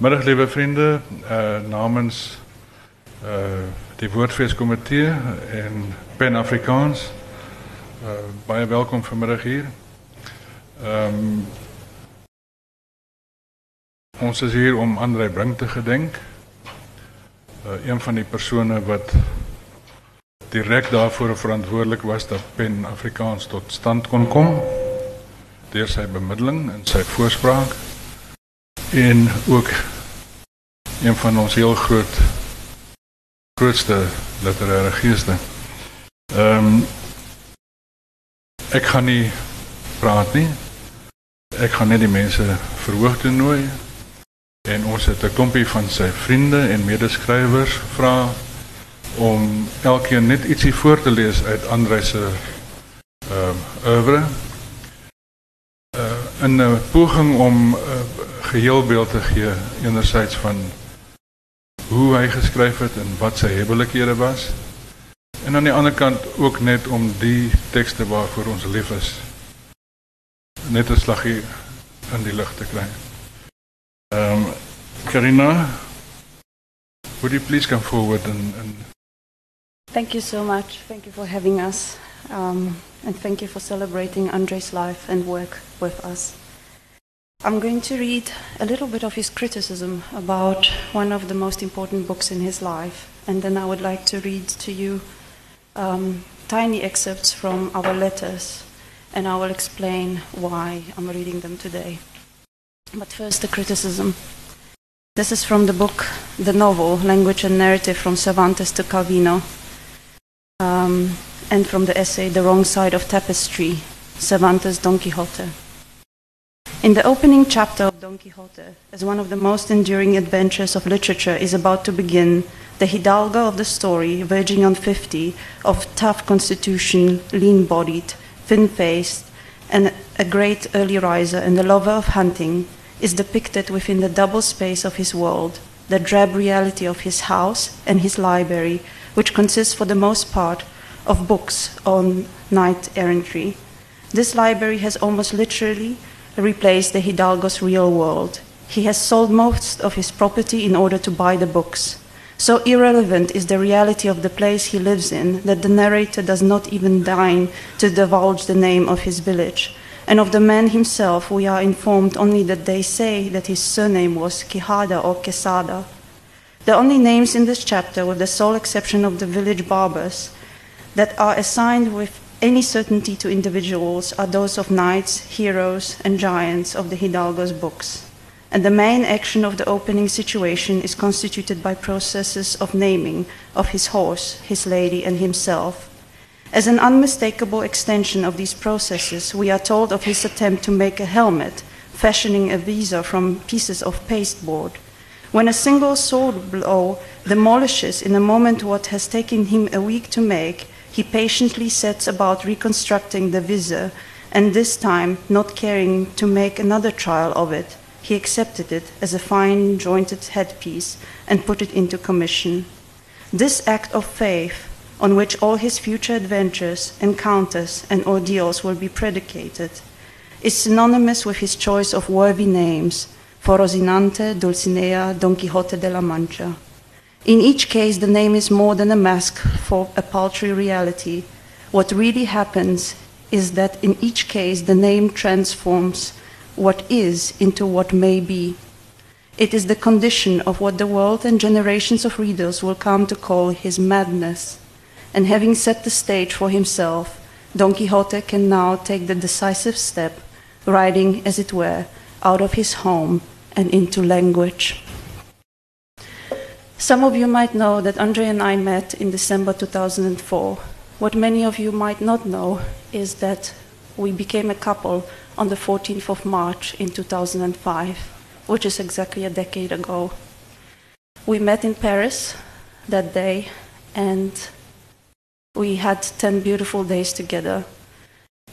Middag lieve vriende, uh namens uh die Woordfeeskomitee en Pan Afrikaans. Uh baie welkom vanmiddag hier. Um, ons is hier om Andre Brink te gedenk. Uh een van die persone wat direk daarvoor verantwoordelik was dat Pan Afrikaans tot stand kon kom deur sy bemiddeling en sy voorspraak en ook een van ons heel groot grootste literêre geeste. Ehm um, ek gaan nie praat nie. Ek gaan net die mense verhoog toe nooi en ons het 'n klompie van sy vriende en medeskrywers vra om elkeen net ietsie voor te lees uit Andre se ehm um, oeuvre. Uh, in 'n poging om 'n uh, geheel beeld te gee enerzijds van hoe hy geskryf het en wat sy hebbelikhede was. En aan die ander kant ook net om die tekste waarvoor ons lief is net 'n slaggie in die lug te kry. Ehm um, Karina, would you please come forward and, and Thank you so much. Thank you for having us. Um, and thank you for celebrating Andre's life and work with us. I'm going to read a little bit of his criticism about one of the most important books in his life, and then I would like to read to you um, tiny excerpts from our letters, and I will explain why I'm reading them today. But first, the criticism. This is from the book, the novel, Language and Narrative from Cervantes to Calvino, um, and from the essay, The Wrong Side of Tapestry, Cervantes Don Quixote. In the opening chapter of Don Quixote, as one of the most enduring adventures of literature is about to begin, the hidalgo of the story, verging on 50, of tough constitution, lean bodied, thin faced, and a great early riser and a lover of hunting, is depicted within the double space of his world, the drab reality of his house and his library, which consists for the most part of books on knight errantry. This library has almost literally replaced the Hidalgo's real world. He has sold most of his property in order to buy the books. So irrelevant is the reality of the place he lives in that the narrator does not even deign to divulge the name of his village. And of the man himself, we are informed only that they say that his surname was Quijada or Quesada. The only names in this chapter, with the sole exception of the village barbers, that are assigned with any certainty to individuals are those of knights, heroes, and giants of the Hidalgo's books. And the main action of the opening situation is constituted by processes of naming of his horse, his lady, and himself. As an unmistakable extension of these processes, we are told of his attempt to make a helmet, fashioning a visor from pieces of pasteboard. When a single sword blow demolishes in a moment what has taken him a week to make, he patiently sets about reconstructing the visor, and this time, not caring to make another trial of it, he accepted it as a fine jointed headpiece and put it into commission. This act of faith, on which all his future adventures, encounters, and ordeals will be predicated, is synonymous with his choice of worthy names for Rosinante, Dulcinea, Don Quixote de la Mancha. In each case, the name is more than a mask for a paltry reality. What really happens is that in each case, the name transforms what is into what may be. It is the condition of what the world and generations of readers will come to call his madness. And having set the stage for himself, Don Quixote can now take the decisive step, riding, as it were, out of his home and into language. Some of you might know that Andre and I met in December 2004. What many of you might not know is that we became a couple on the 14th of March in 2005, which is exactly a decade ago. We met in Paris that day and we had 10 beautiful days together.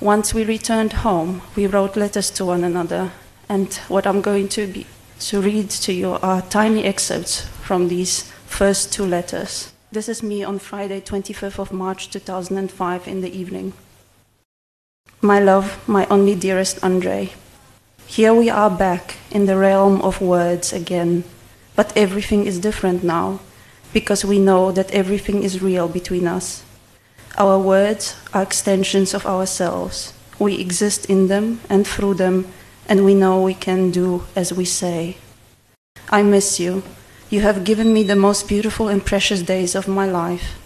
Once we returned home, we wrote letters to one another, and what I'm going to, be, to read to you are uh, tiny excerpts from these first two letters. This is me on Friday, 25th of March 2005 in the evening. My love, my only dearest Andre, here we are back in the realm of words again, but everything is different now because we know that everything is real between us. Our words are extensions of ourselves. We exist in them and through them, and we know we can do as we say. I miss you. You have given me the most beautiful and precious days of my life.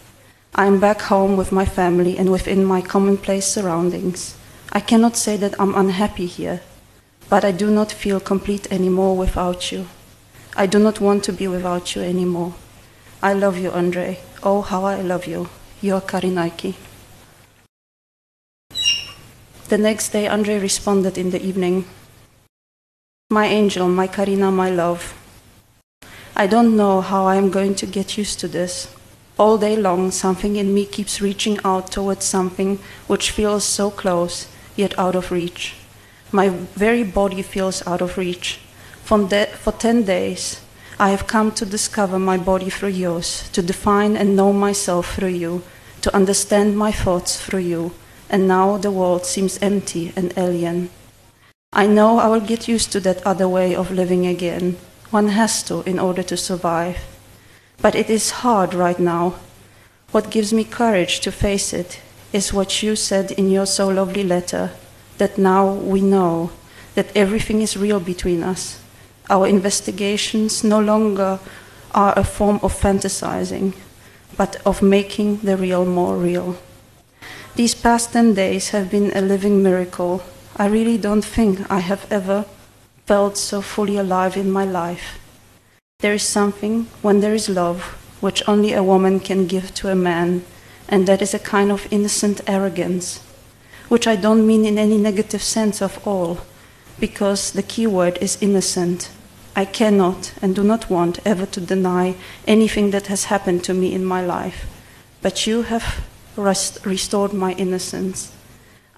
I am back home with my family and within my commonplace surroundings. I cannot say that I'm unhappy here, but I do not feel complete anymore without you. I do not want to be without you anymore. I love you, Andre. Oh, how I love you. You're Karinaiki. The next day, Andre responded in the evening My angel, my Karina, my love. I don't know how I am going to get used to this. All day long, something in me keeps reaching out towards something which feels so close, yet out of reach. My very body feels out of reach. For, de- for 10 days, I have come to discover my body through yours, to define and know myself through you, to understand my thoughts through you, and now the world seems empty and alien. I know I will get used to that other way of living again. One has to in order to survive. But it is hard right now. What gives me courage to face it is what you said in your so lovely letter that now we know that everything is real between us. Our investigations no longer are a form of fantasizing, but of making the real more real. These past 10 days have been a living miracle. I really don't think I have ever felt so fully alive in my life. There is something, when there is love, which only a woman can give to a man, and that is a kind of innocent arrogance, which I don't mean in any negative sense of all, because the key word is innocent. I cannot and do not want ever to deny anything that has happened to me in my life, but you have rest- restored my innocence.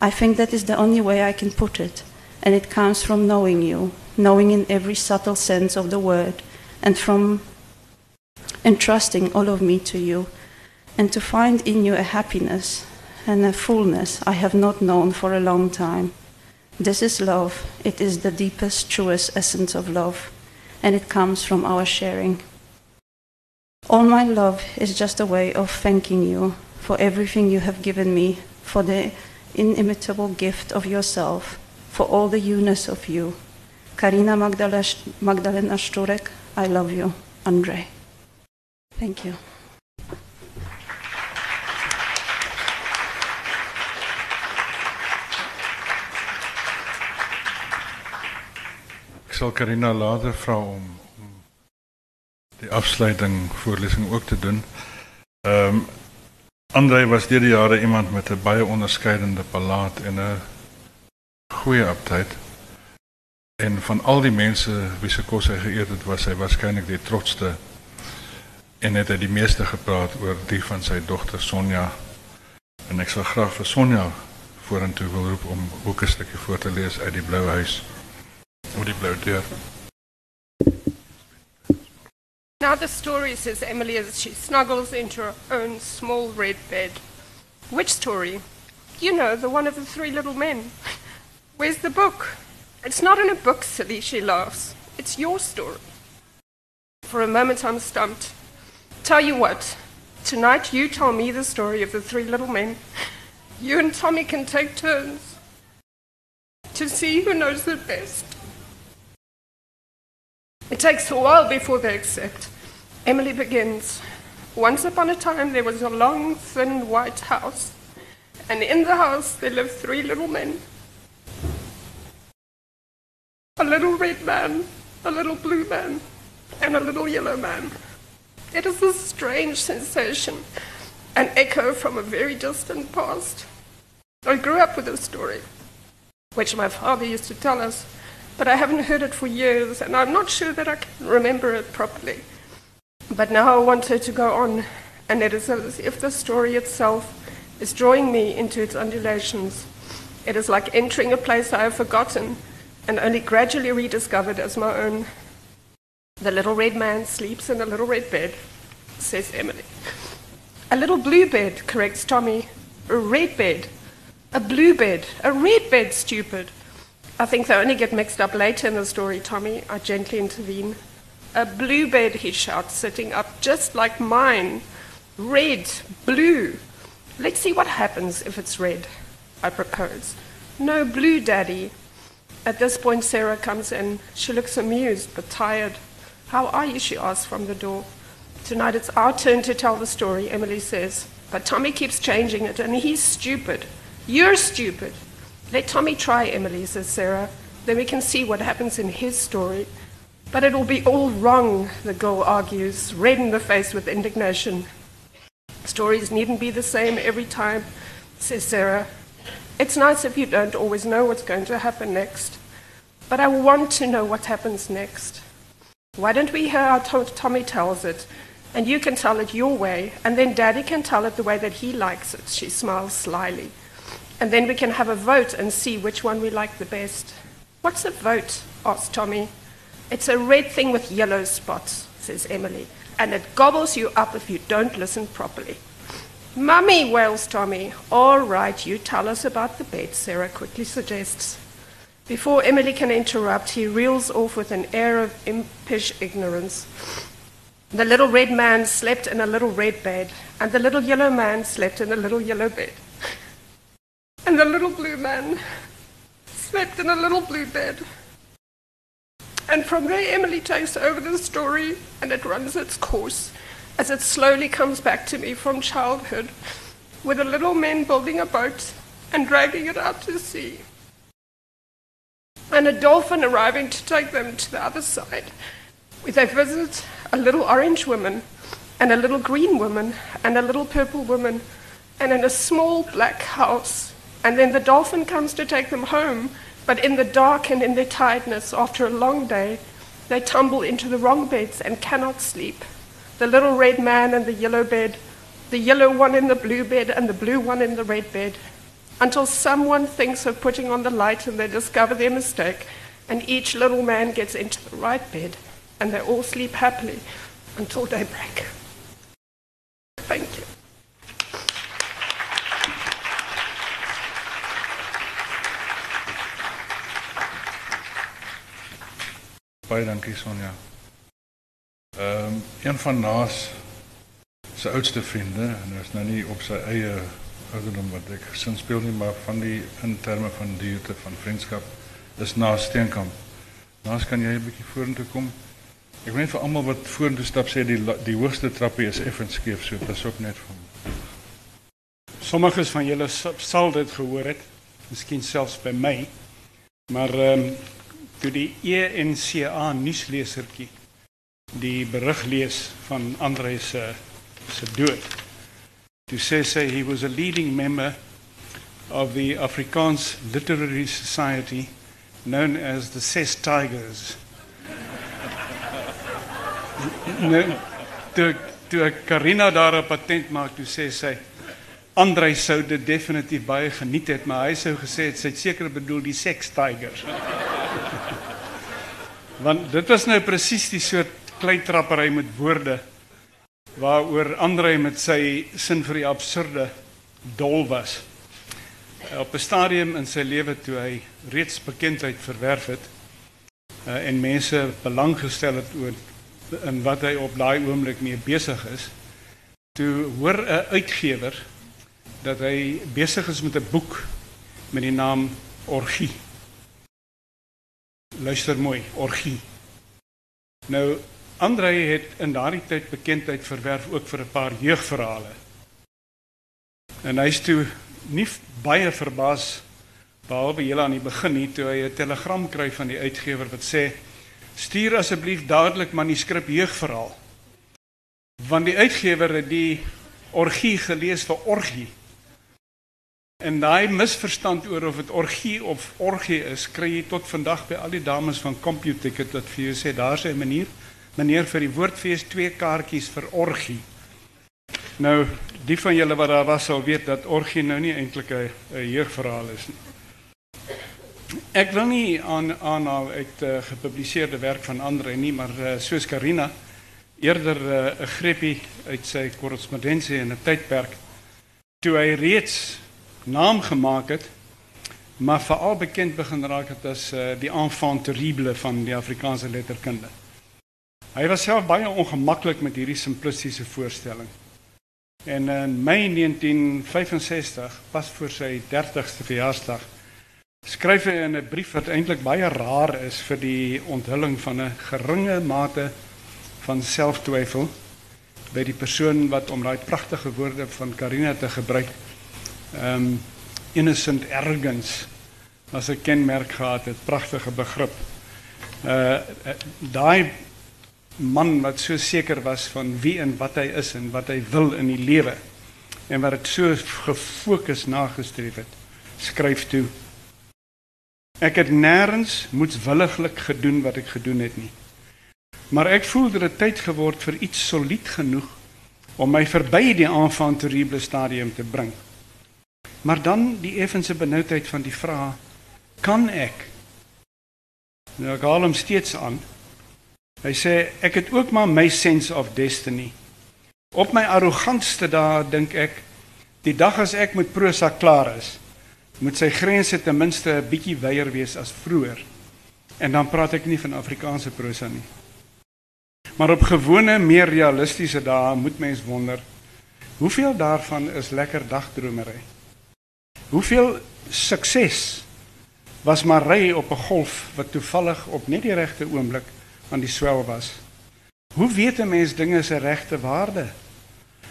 I think that is the only way I can put it, and it comes from knowing you, knowing in every subtle sense of the word, and from entrusting all of me to you, and to find in you a happiness and a fullness I have not known for a long time. This is love. It is the deepest, truest essence of love, and it comes from our sharing. All my love is just a way of thanking you for everything you have given me, for the inimitable gift of yourself, for all the you-ness of you. Karina Magdalena Szturek, I love you. Andre. Thank you. Ek sal Karina later vra om om die afsluiting voorlesing ook te doen. Ehm um, Andre was deur die jare iemand met 'n baie onderskeidende palaat en 'n goeie aptyt. En van al die mense wie se kos hy geëet het, was hy waarskynlik die trotsste en het hy die meeste gepraat oor die van sy dogter Sonja. En ek sal graag vir Sonja vorentoe wil roep om ook 'n stukkie voor te lees uit die Blou Huis. Oor die blou deur. Now the story says Emily as she snuggles into her own small red bed. Which story? You know, the one of the three little men. Where's the book? It's not in a book, silly, she laughs. It's your story. For a moment I'm stumped. Tell you what, tonight you tell me the story of the three little men. You and Tommy can take turns to see who knows it best. It takes a while before they accept. Emily begins. Once upon a time, there was a long, thin white house, and in the house there lived three little men a little red man, a little blue man, and a little yellow man. It is a strange sensation, an echo from a very distant past. I grew up with this story, which my father used to tell us, but I haven't heard it for years, and I'm not sure that I can remember it properly. But now I want her to go on, and it is as if the story itself is drawing me into its undulations. It is like entering a place I have forgotten and only gradually rediscovered as my own. The little red man sleeps in a little red bed, says Emily. A little blue bed, corrects Tommy. A red bed. A blue bed. A red bed, stupid. I think they only get mixed up later in the story, Tommy. I gently intervene. A blue bed, he shouts, sitting up just like mine. Red, blue. Let's see what happens if it's red, I propose. No blue, Daddy. At this point, Sarah comes in. She looks amused but tired. How are you? she asks from the door. Tonight it's our turn to tell the story, Emily says. But Tommy keeps changing it, and he's stupid. You're stupid. Let Tommy try, Emily, says Sarah. Then we can see what happens in his story. But it'll be all wrong, the girl argues, red in the face with indignation. Stories needn't be the same every time, says Sarah. It's nice if you don't always know what's going to happen next. But I want to know what happens next. Why don't we hear how Tommy tells it? And you can tell it your way, and then Daddy can tell it the way that he likes it. She smiles slyly. And then we can have a vote and see which one we like the best. What's a vote? asked Tommy. It's a red thing with yellow spots, says Emily, and it gobbles you up if you don't listen properly. Mummy, wails Tommy. All right, you tell us about the bed, Sarah quickly suggests. Before Emily can interrupt, he reels off with an air of impish ignorance. The little red man slept in a little red bed, and the little yellow man slept in a little yellow bed. And the little blue man slept in a little blue bed. And from there, Emily takes over the story, and it runs its course as it slowly comes back to me from childhood, with the little men building a boat and dragging it out to sea, and a dolphin arriving to take them to the other side, where they visit a little orange woman, and a little green woman, and a little purple woman, and in a small black house. And then the dolphin comes to take them home, but in the dark and in their tiredness after a long day, they tumble into the wrong beds and cannot sleep the little red man and the yellow bed, the yellow one in the blue bed and the blue one in the red bed, until someone thinks of putting on the light and they discover their mistake, and each little man gets into the right bed, and they all sleep happily until daybreak. Baie dankie Sonja. Ehm um, een van Naas se oudste vriende en hy is nou nie op sy eie ouderdom wat ek sin speel nie, maar van die in terme van dieete van vriendskap is Naas Steenkamp. Naas kan jy 'n bietjie vorentoe kom? Ek weet vir almal wat vorentoe stap sê die die hoogste trappie is effens skeef, so dit is ook net vir Sommiges van julle sal dit gehoor het, miskien selfs by my. Maar ehm um, toe die ENCA nuuslesertjie die berig lees van Andre se se dood. Toe sê sy he was a leading member of the Afrikaans Literary Society known as the Ses Tigers. nou toe toe Karina daar 'n patent maak, toe sê sy Andre sou dit definitief baie geniet het, maar hy sou gesê het sy het seker bedoel die Sex Tigers. Want dit was nou presies die soort kleitrappery met woorde waaroor Andre met sy sin vir die absurde dol was. Op 'n stadium in sy lewe toe hy reeds bekendheid verwerf het uh, en mense belang gestel het oor in wat hy op daai oomblik mee besig is, toe hoor 'n uitgewer dat hy besig is met 'n boek met die naam Orgie. Luister mooi, Orgie. Nou Andre het in daardie tyd bekendheid verwerf ook vir 'n paar jeugverhale. En hy's toe nie baie verbaas behalwe heel aan die begin nie toe hy 'n telegram kry van die uitgewer wat sê stuur asseblief dadelik manuskrip jeugverhaal. Want die uitgewer het die orgie gelees vir orgie. En daai misverstand oor of dit orgie of orgie is, kry jy tot vandag by al die dames van CompuTicket wat vir jou sê daar's 'n manier meneer vir die woordfees twee kaartjies vir orgie. Nou, die van julle wat daar was sal weet dat orgie nou nie eintlik 'n jeugverhaal is nie. Ek wil nie aan aanhaal uit uh, gepubliseerde werk van ander nie, maar uh, soos Karina eerder eh, 'n uh, greppie uit sy korrespondensie in 'n tydperk toe hy reeds naam gemaak het, maar veral bekend begin raak het as uh, die enfant terrible van die Afrikaanse letterkunde. Hy was self baie ongemaklik met hierdie simplistiese voorstelling. En in Mei 1965, pas voor sy 30ste verjaarsdag, skryf hy in 'n brief wat eintlik baie raar is vir die onthulling van 'n geringe mate van selftwyfel by die persoon wat om daai pragtige woorde van Karina te gebruik, um innocent arrogance as 'n kenmerk gehad het, pragtige begrip. Uh daai man wat so seker was van wie en wat hy is en wat hy wil in die lewe en wat dit so gefokus nagestreef het, skryf toe Ek het nêrens moetswilliglik gedoen wat ek gedoen het nie. Maar ek voel dat dit tyd geword vir iets solied genoeg om my verby die aanvang terrible stadium te bring. Maar dan die effense benoudheid van die vraag: Kan ek? Nou ek haal hom steeds aan. Hy sê ek het ook maar my sense of destiny. Op my arrogantste dae dink ek die dag as ek met prosa klaar is, moet sy grense ten minste 'n bietjie wyer wees as vroeër. En dan praat ek nie van Afrikaanse prosa nie. Maar op gewone, meer realistiese dae moet mens wonder, hoeveel daarvan is lekker dagdromery? Hoeveel sukses was maar ry op 'n golf wat toevallig op net die regte oomblik aan die swel was? Hoe weet 'n mens dinge se regte waarde?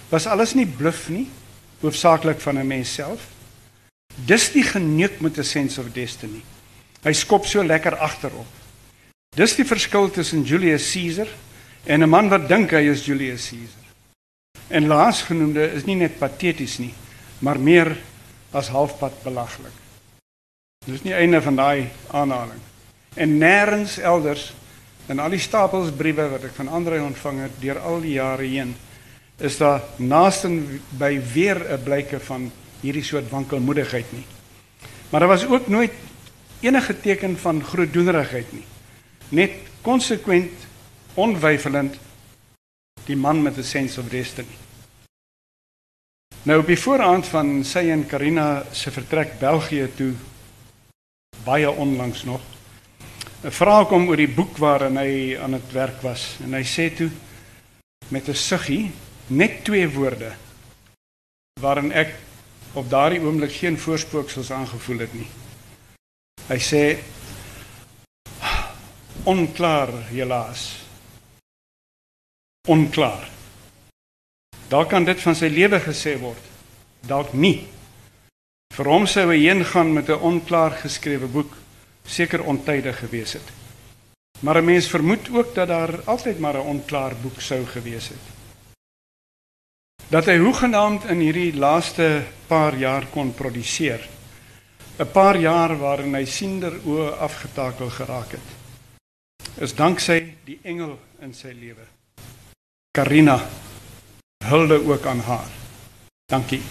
Was alles nie bluf nie, hoofsaaklik van 'n mens self? Dis die geneuk met 'n sense of destiny. Hy skop so lekker agterop. Dis die verskil tussen Julius Caesar en 'n man wat dink hy is Julius Caesar. En laasgenoemde is nie net pateties nie, maar meer as halfpad belaglik. Dis nie einde van daai aanhaling. En nêrens elders in al die stapels briewe wat ek van Andre ontvang het deur al die jare heen, is daar naaste by weer 'n blyke van hierdie soort wankelmoedigheid nie. Maar daar was ook nooit enige teken van groot doenerigheid nie. Net konsekwent, onwyfelend die man met 'n sense of destiny. Nou op die vooraand van sy en Karina se vertrek België toe baie onlangs nog 'n vraag kom oor die boek waarin hy aan het werk was en hy sê toe met 'n suggie net twee woorde waarin ek op daardie oomblik geen voorspooksels aangevoel het nie. Hy sê onklaar helaas. Onklaar. Daar kan dit van sy lewe gesê word. Dalk nie. Vir hom sou hy heen gaan met 'n onklaar geskrewe boek seker ontydig gewees het. Maar 'n mens vermoed ook dat daar altyd maar 'n onklaar boek sou gewees het dat hy hoegenaamd in hierdie laaste paar jaar kon produseer. 'n Paar jaar waarin hy siender oë afgetakel geraak het. Is danksy die engel in sy lewe. Karina hulde ook aan haar. Dankie.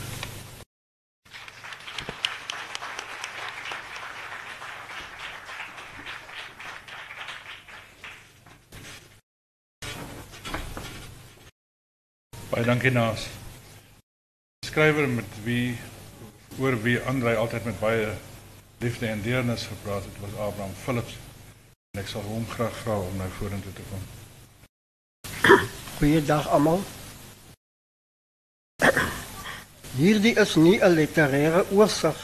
Baie dankie Naas. Skrywer met wie oor wie Andre altyd met baie liefde en deernis gepraat het, was Abraham Philips. En ek sal hom graag vra om nou vorentoe te kom. Goeiedag almal. Hierdie is nie 'n literêre oorsig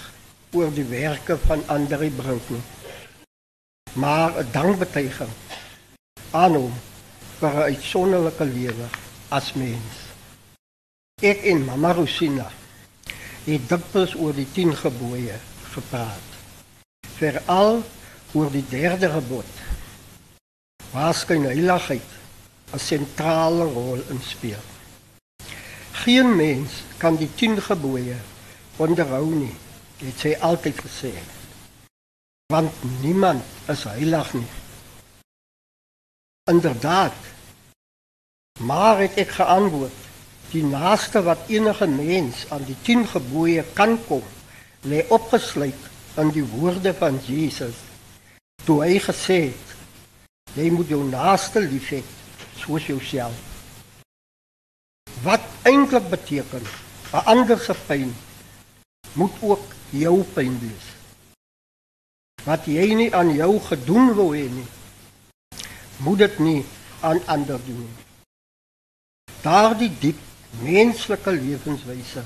oor die werke van Andre Brink nie. Maar 'n dankbetuiging aan hom vir 'n uitsonderlike lewe as mens. Ek en Mama Rosina het dikwels oor die 10 gebooie gepraat. Veral oor die derde gebod. Waar skyn heiligheid 'n sentrale rol in speel. Geen mens kan die 10 gebooie onderhou nie, het sy altyd gesê. Want niemand is heilig nie. Inderdaad. Maar het ek geantwoord die naaste wat enige mens aan die 10 gebooie kan kom, lê opgesluit in die woorde van Jesus. Toe hy gesê het: "Jy moet jou naaste lief hê soos jouself." Wat eintlik beteken 'n ander se pyn moet ook jou pyn wees. Wat jy nie aan jou gedoen wou hê nie, moet dit nie aan ander doen. Daardie diep menslike lewenswyse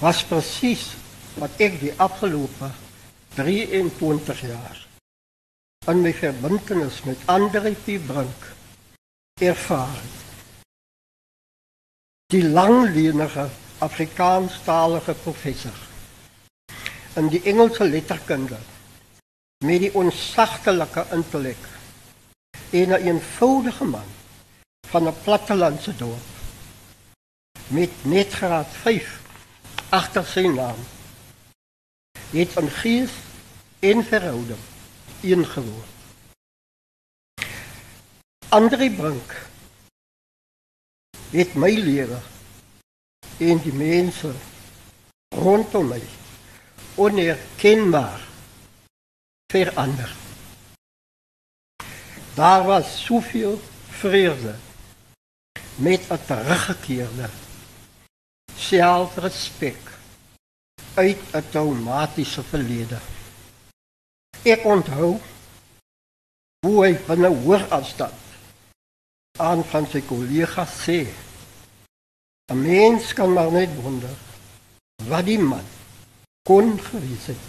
was presies wat ek die afgelope 23 jaar in my verbintenis met Andre P. Brink ervaar. Die langlenige Afrikaanstalige professor in die Engelse letterkunde met die onsagtelike intellek en 'n eenvoudige man van 'n plattelandse dorp met net graad 5 agter sy naam het van gees en verhouding ingewoon. Andre Brink het my lewe en die mense rondom my onherkenbaar verander. Daar was soveel vrede met 'n teruggekeerde selfrespek uit 'n traumatiese verlede. Ek onthou hoe hy binne hoër afstand aan van sy kollegas sê: "’n Mens kan maar net wonder wat die man kon gewees het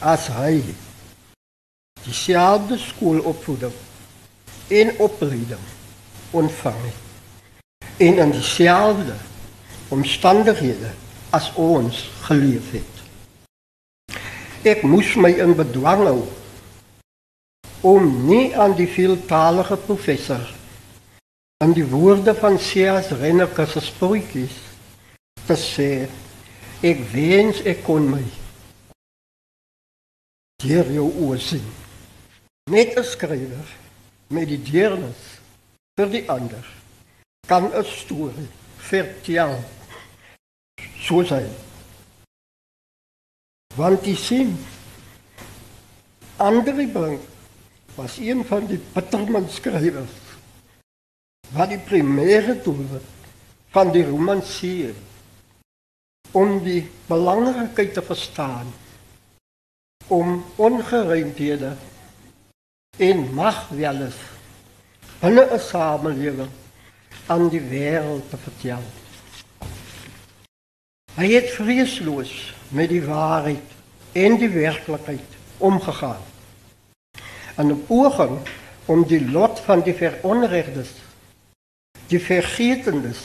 as hy dieselfde skoolopvoeding en opleiding ontvang het en in dieselfde omstandighede as ons geleef het. Ek moes my in bedwang hou om nie aan die veeltalige professor aan die woorde van C.S. Reneke se sproetjies te sê ek wens ek kon my deur jou oë sien net 'n skrywer met die deernis vir die ander kan 'n storie vertel soos hy want die sien Andre Brink was een van die Bitterman skrywers wat die primêre doel van die romansier om die belangrikheid te verstaan om ongeruimdhede en magwelis binne 'n samelewing aan die wêreld te vertel. Hy het vreesloos met die waarheid en die werklikheid omgegaan. 'n poging om die lot van die veronregdes, die vergetendes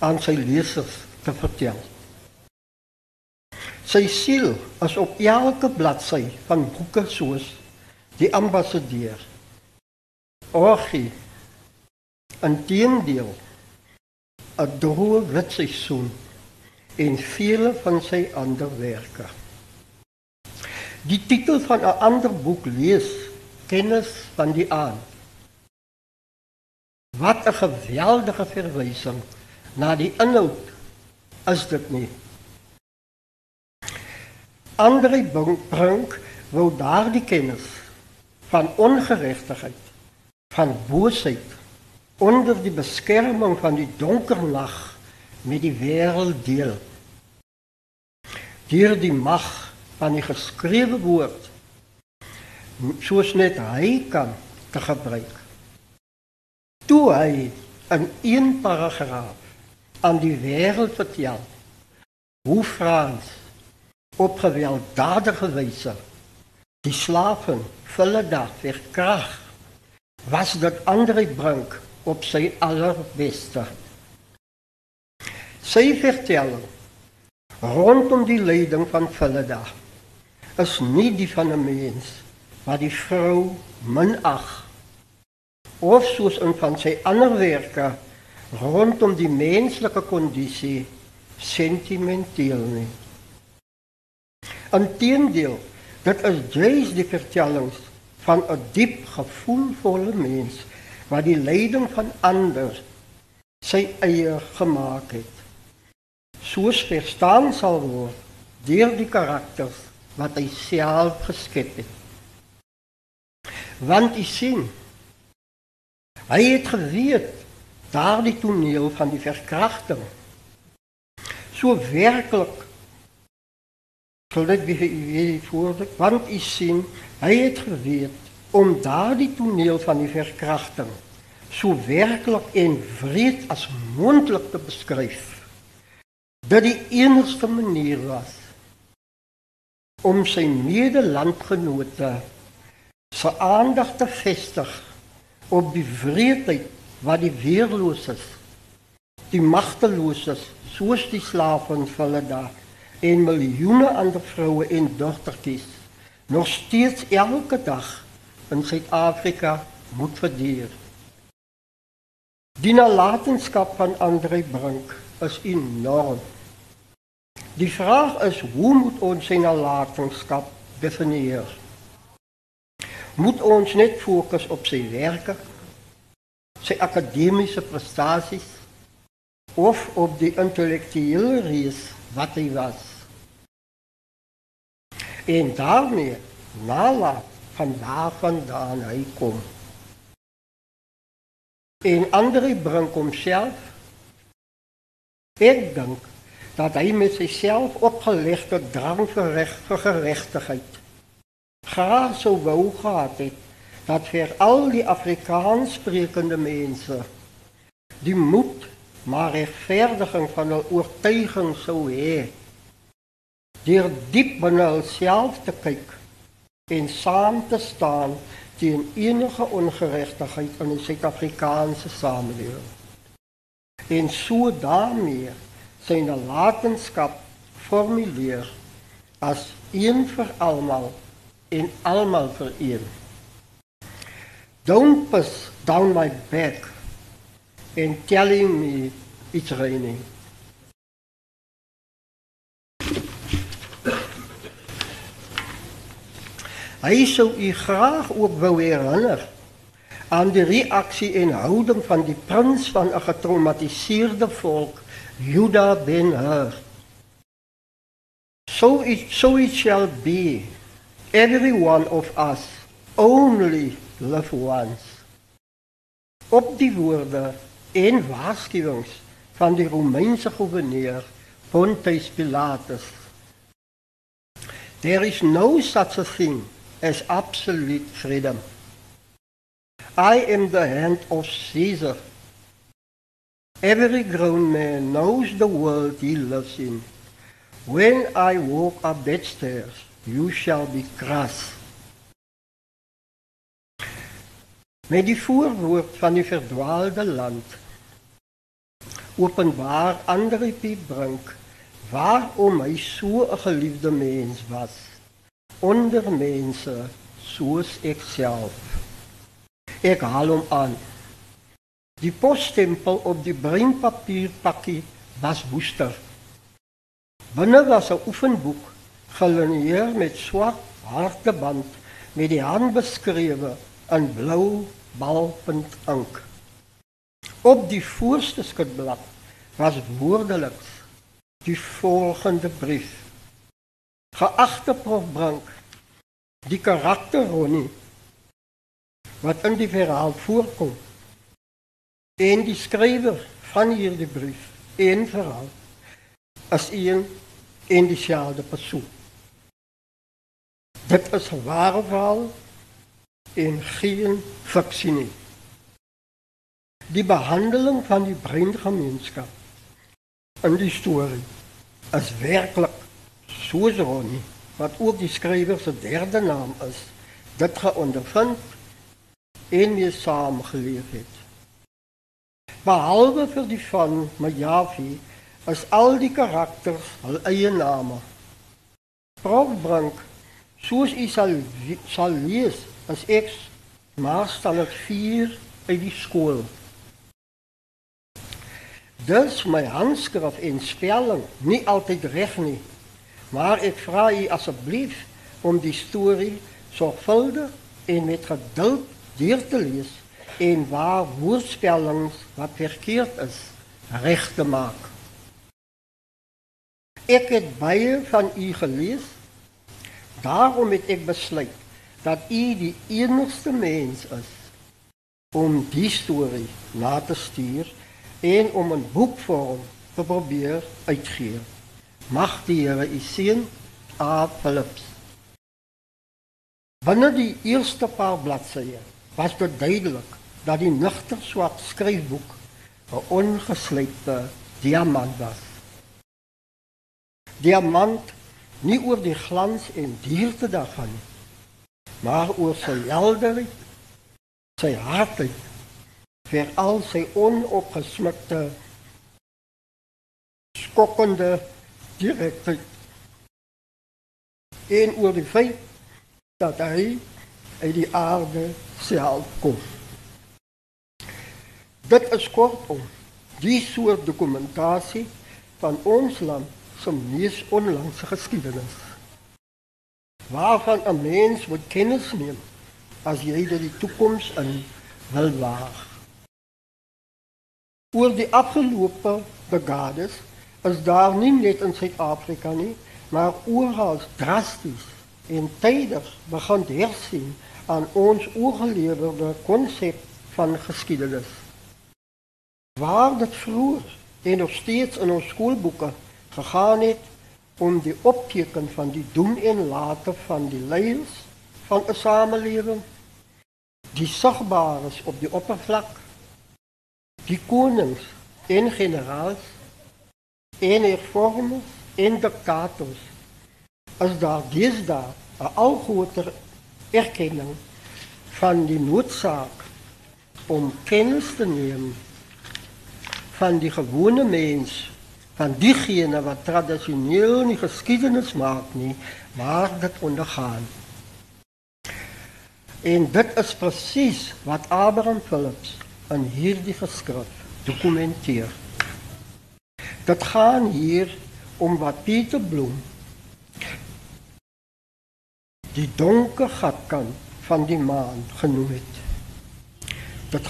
aan sy lesers te vertel. Sy siel is op elke bladsy van boeke soos Die Ambassadeur, Orgie, Inteendeel, 'n droë wit seisoen en vele van sy ander werke. Die titel van 'n ander boek lees Kennis van die aan. Wat 'n geweldige verwysing na die inhoud is dit nie. Andre Brink wou daardie kennis van ongeregtigheid, van boosheid onder die beskerming van die donker nag met die wêreld deel. Deur die mag van die geskrewe woord. Soos net hy kan te gebruik. Toe hy in een paragraaf aan die wêreld vertel hoe Frans op gewelddadige wyse die slaven vulle dag verkrag was dit Andre Brink op sy allerbeste. Sy vertelling rondom die lyding van Philida is niet die van een mens, maar die vrouw minach. Of zoals een van zijn andere werken rondom die menselijke conditie sentimenteel Een Integendeel, dat is juist de vertelling van een diep gevoelvolle mens, waar die lijden van ander zijn eigen gemaakt heeft. Zoals verstaan zal worden door die karakters wat hy self geskep het. Want u sien, hy het geweet daardie toneel van die verkrachting so werklik sal dit wie voordat want u sien, hy het geweet om daardie toneel van die verkrachting so werklik en wreed as moontlik te beskryf. Dat die enigste manier was om sy medelandgenote se aandag te vestig op die wreedheid wat die weerloses, die magteloses, soos die slawe van hulle daar en miljoene ander vroue en dogtertjies nog steeds elke dag in Suid-Afrika moet verduur. Die nalatenskap van Andre Brink is enorm. Die vraag is hoe moet ons nalatenschap definiëren? Moet ons niet focussen op zijn werken, zijn academische prestaties of op de intellectuele reis wat hij was? En daarmee nalaat van waar vandaan hij komt. andere André Brunkom zelf, ik denk dat hy met sy self opgelegde drang vir reg vir geregtigheid graag sou wou gehad het dat vir al die Afrikaans sprekende mense die moed maar regverdiging van hul oortuiging sou hê deur diep binne hulself te kyk en saam te staan teen enige ongeregtigheid in die Suid-Afrikaanse samelewing. En so daarmee sy nalatenskap formuleer as een vir almal en almal vir een. Don't push down my back and telling me it's raining. Hy sou u graag ook wou herinner aan die reaksie en houding van die prins van 'n getraumatiseerde volk, Juda ben Hur. So it so it shall be every one of us only live once. Op die woorde en waarskuwings van die Romeinse goewerneur Pontius Pilatus. There is no such a thing as absolute freedom. I am the hand of Caesar. Every grown man knows the world he lives in. When I walk up that stairs, you shall be crushed. Met die voorwoord van die verdwaalde land openbaar Andre P. Brink waarom hy so 'n geliefde mens was onder mense soos ek self. Ek haal hom aan. Die posstempel op die breinpapierpakkie was woester. Binne was 'n oefenboek gelineer met swart harde band met die hand beskrewe in blou balpunt ink. Op die voorste skutblad was woordeliks die volgende brief Geagte prof Brink, die karakter Ronnie wat in die verhaal voorkom en die skrywer van hierdie brief en verhaal as een en dieselfde persoon. Dit is 'n ware verhaal en geen fiksie nie. Die behandeling van die breingemeenskap in die storie is werklik soos Ronnie, wat ook die skrywer se derde naam is, dit geondervind en mee saamgeleef het. Behalwe vir die van Majafi, is al die karakters hul eie name. Prof Brink, soos u sal sal lees as ek maar staan ek 4 by die skool. Dis my handskrif en spelling nie altyd reg nie. Maar ek vra u asseblief om die storie sorgvuldig en met geduld deur te lees en waar woordspellings wat verkeerd is reg te maak. Ek het baie van u gelees. Daarom het ek besluit dat u die enigste mens is om die storie na te stuur en om 'n boekvorm te probeer uitgee. Mag die Here u seën. A Philips Binne die eerste paar bladsye was dit duidelik dat die nugter swart skryfboek 'n ongeslypte diamant was. Diamant nie oor die glans en dierte daarvan maar oor sy helderheid, sy hartheid, vir al sy onopgesmukte skokkende direktheid en oor die feit dat hy uit die aarde self kom. Dit is kortom die soort dokumentasie van ons land se mees onlangse geskiedenis. Waarvan 'n mens moet kennis neem as jy dit die toekoms in wil waag. Oor die afgelope dekades is daar nie net in Suid-Afrika nie, maar oral drasties en tydig begin hersien aan ons oorgelewerde konsep van geskiedenis. Waar dit vroeër en nog steeds in ons skoolboeke gegaan het om die opteken van die doen en late van die leiers van 'n samelewing, die sigbares op die oppervlak, die konings en generaals en hervormers en diktators, as daar deesdae 'n al groter erkenning van die noodsaak om kennis te neem van die gewone mens, van diegene wat tradisioneel nie geskiedenis maak nie, maar dit ondergaan. En dit is presies wat Abraham Philips in hierdie geskrif dokumenteer. Dit gaan hier om wat Pieter Bloem die donker gatkant van die maan genoem het.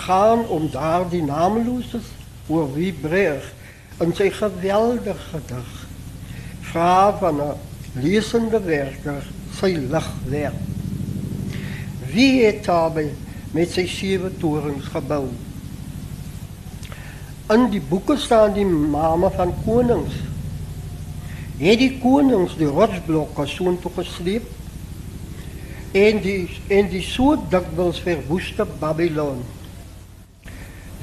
Gaan om daardie naamlose voor wie brug en zijn geweldige dag. Vraag van een lezende werker zijn lichtwerk. Wie heeft daarbij met zijn zeven torens gebouwd? In die boeken staan die mama van konings. Het die konings die rotsblokken zo'n toegesleept en die, en die zo dikwijls verwoeste Babylon.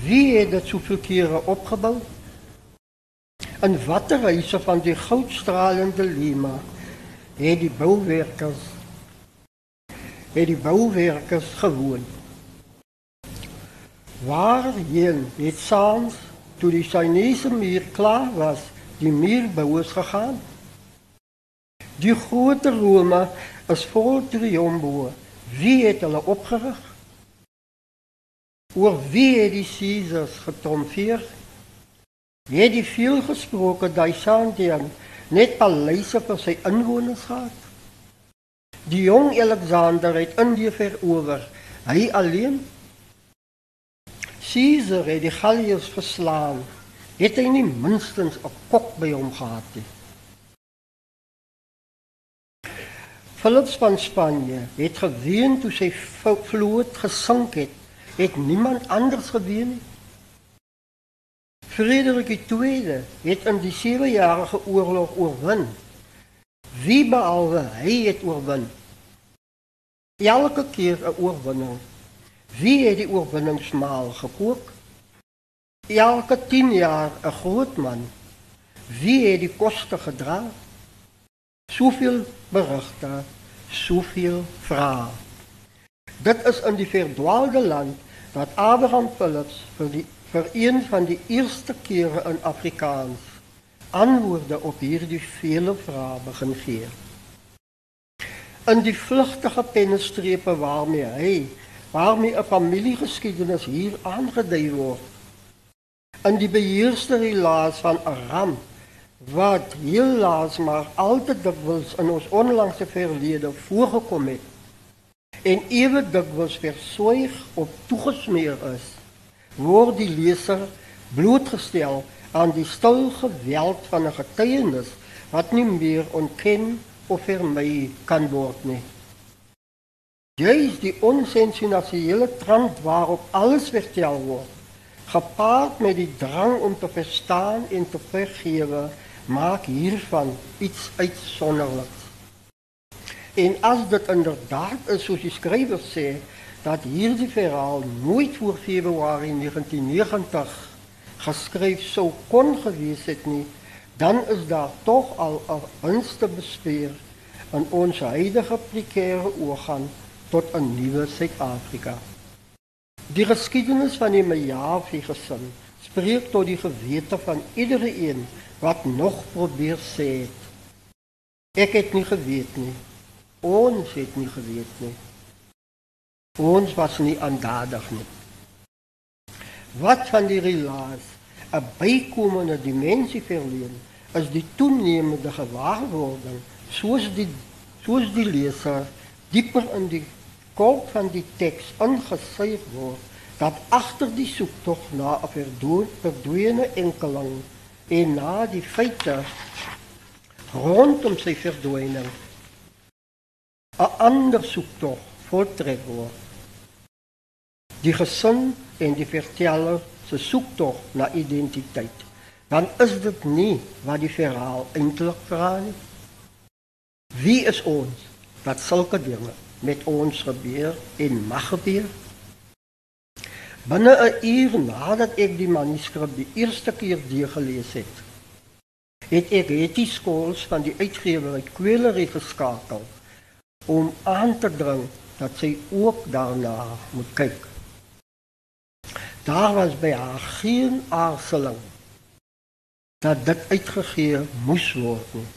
Wie het dit soveel kere opgebou? En watter huise van die goudstralende Lima het die bouwerkers het die bouwerkers gewoon? Waarheen het saans toe die Chinese muur klaar was, die muurbouers gegaan? Die groot Rome is vol triomfo. Wie het hulle opgerig? Oor wie het die Caesars getromfeer? Het die veel gesproke Daishantian net paleise vir sy inwoners gehad? Die jong Alexander het Indië verower, hy alleen. Caesar het die Galliërs verslaan, het hy nie minstens 'n kok by hom gehad nie. Philips van Spanje het geween toe sy vloot gesink het het niemand anders geween nie. Frederik II het in die 7-jarige oorlog oorwin. Wie behalwe hy het oorwin. Elke keer 'n oorwinning. Wie het die oorwinning smaal gekook? Elke 10 jaar 'n groot man. Wie het die koste gedra? Soveel berigte, soveel vrae. Dit is in die verdwaalde land dat Abraham Philips vir die vir een van die eerste kere in Afrikaans antwoorde op hierdie vele vrae begin gee. In die vlugtige pennestrepe waarmee hy waarmee 'n familiegeskiedenis hier aangedui word. In die beheerste relaas van Aram wat helaas maar altyd dikwels in ons onlangse verlede voorgekom het en ewe dikwels verswyg of toegesmeer is, word die leser blootgestel aan die stil geweld van 'n getuienis wat nie meer ontken of vermy kan word nie. Jy is die onsensasionele trant waarop alles vertel word, gepaard met die drang om te verstaan en te vergewe, maak hiervan iets uitsonderliks. En as dit inderdaad is soos die skrywer sê dat hierdie verhaal nooit voor Februarie 1990 geskryf sou kon gewees het nie, dan is daar tog al 'n winste bespeer in ons huidige prekêre oorgang tot 'n nuwe Suid-Afrika. Die geskiedenis van die Mayafi gesin spreek tot die gewete van iedereen wat nog probeer sê het. Ek het nie geweet nie. Ons het nie geweet nie. Ons was nie aandadig nie. Wat van die relaas 'n bykomende dimensie verleen is die toenemende gewaarwording soos die soos die leser dieper in die kolk van die teks ingesuig word dat agter die soektog na 'n verdwene enkeling en na die feite rondom sy verdwyning 'n ander soektog voltrek word. Die gesin en die verteller se soektog na identiteit. Dan is dit nie wat die verhaal eintlik vra nie. Wie is ons dat sulke dinge met ons gebeur en mag gebeur? Binne 'n uur nadat ek die manuskrip die eerste keer deurgelees het, het ek Hetty Skols van die uitgewer uit Kwelerie geskakel om aan te dring dat sy ook daarna moet kyk. Daar was by haar geen aarzeling dat dit uitgegee moes word. Nie.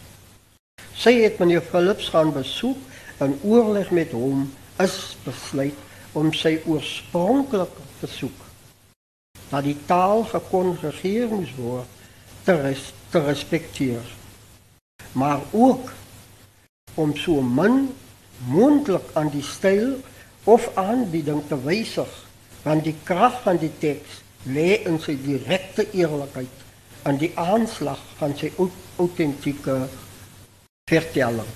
Sy het meneer Philips gaan besoek en oorleg met hom is besluit om sy oorspronklike versoek dat die taal gekongregeer moes word te, res, te respekteer. Maar ook om so min moontlik aan die styl of aanbieding te wysig, want die krag van die teks lê in sy direkte eerlikheid en die aanslag van sy autentieke vertelling.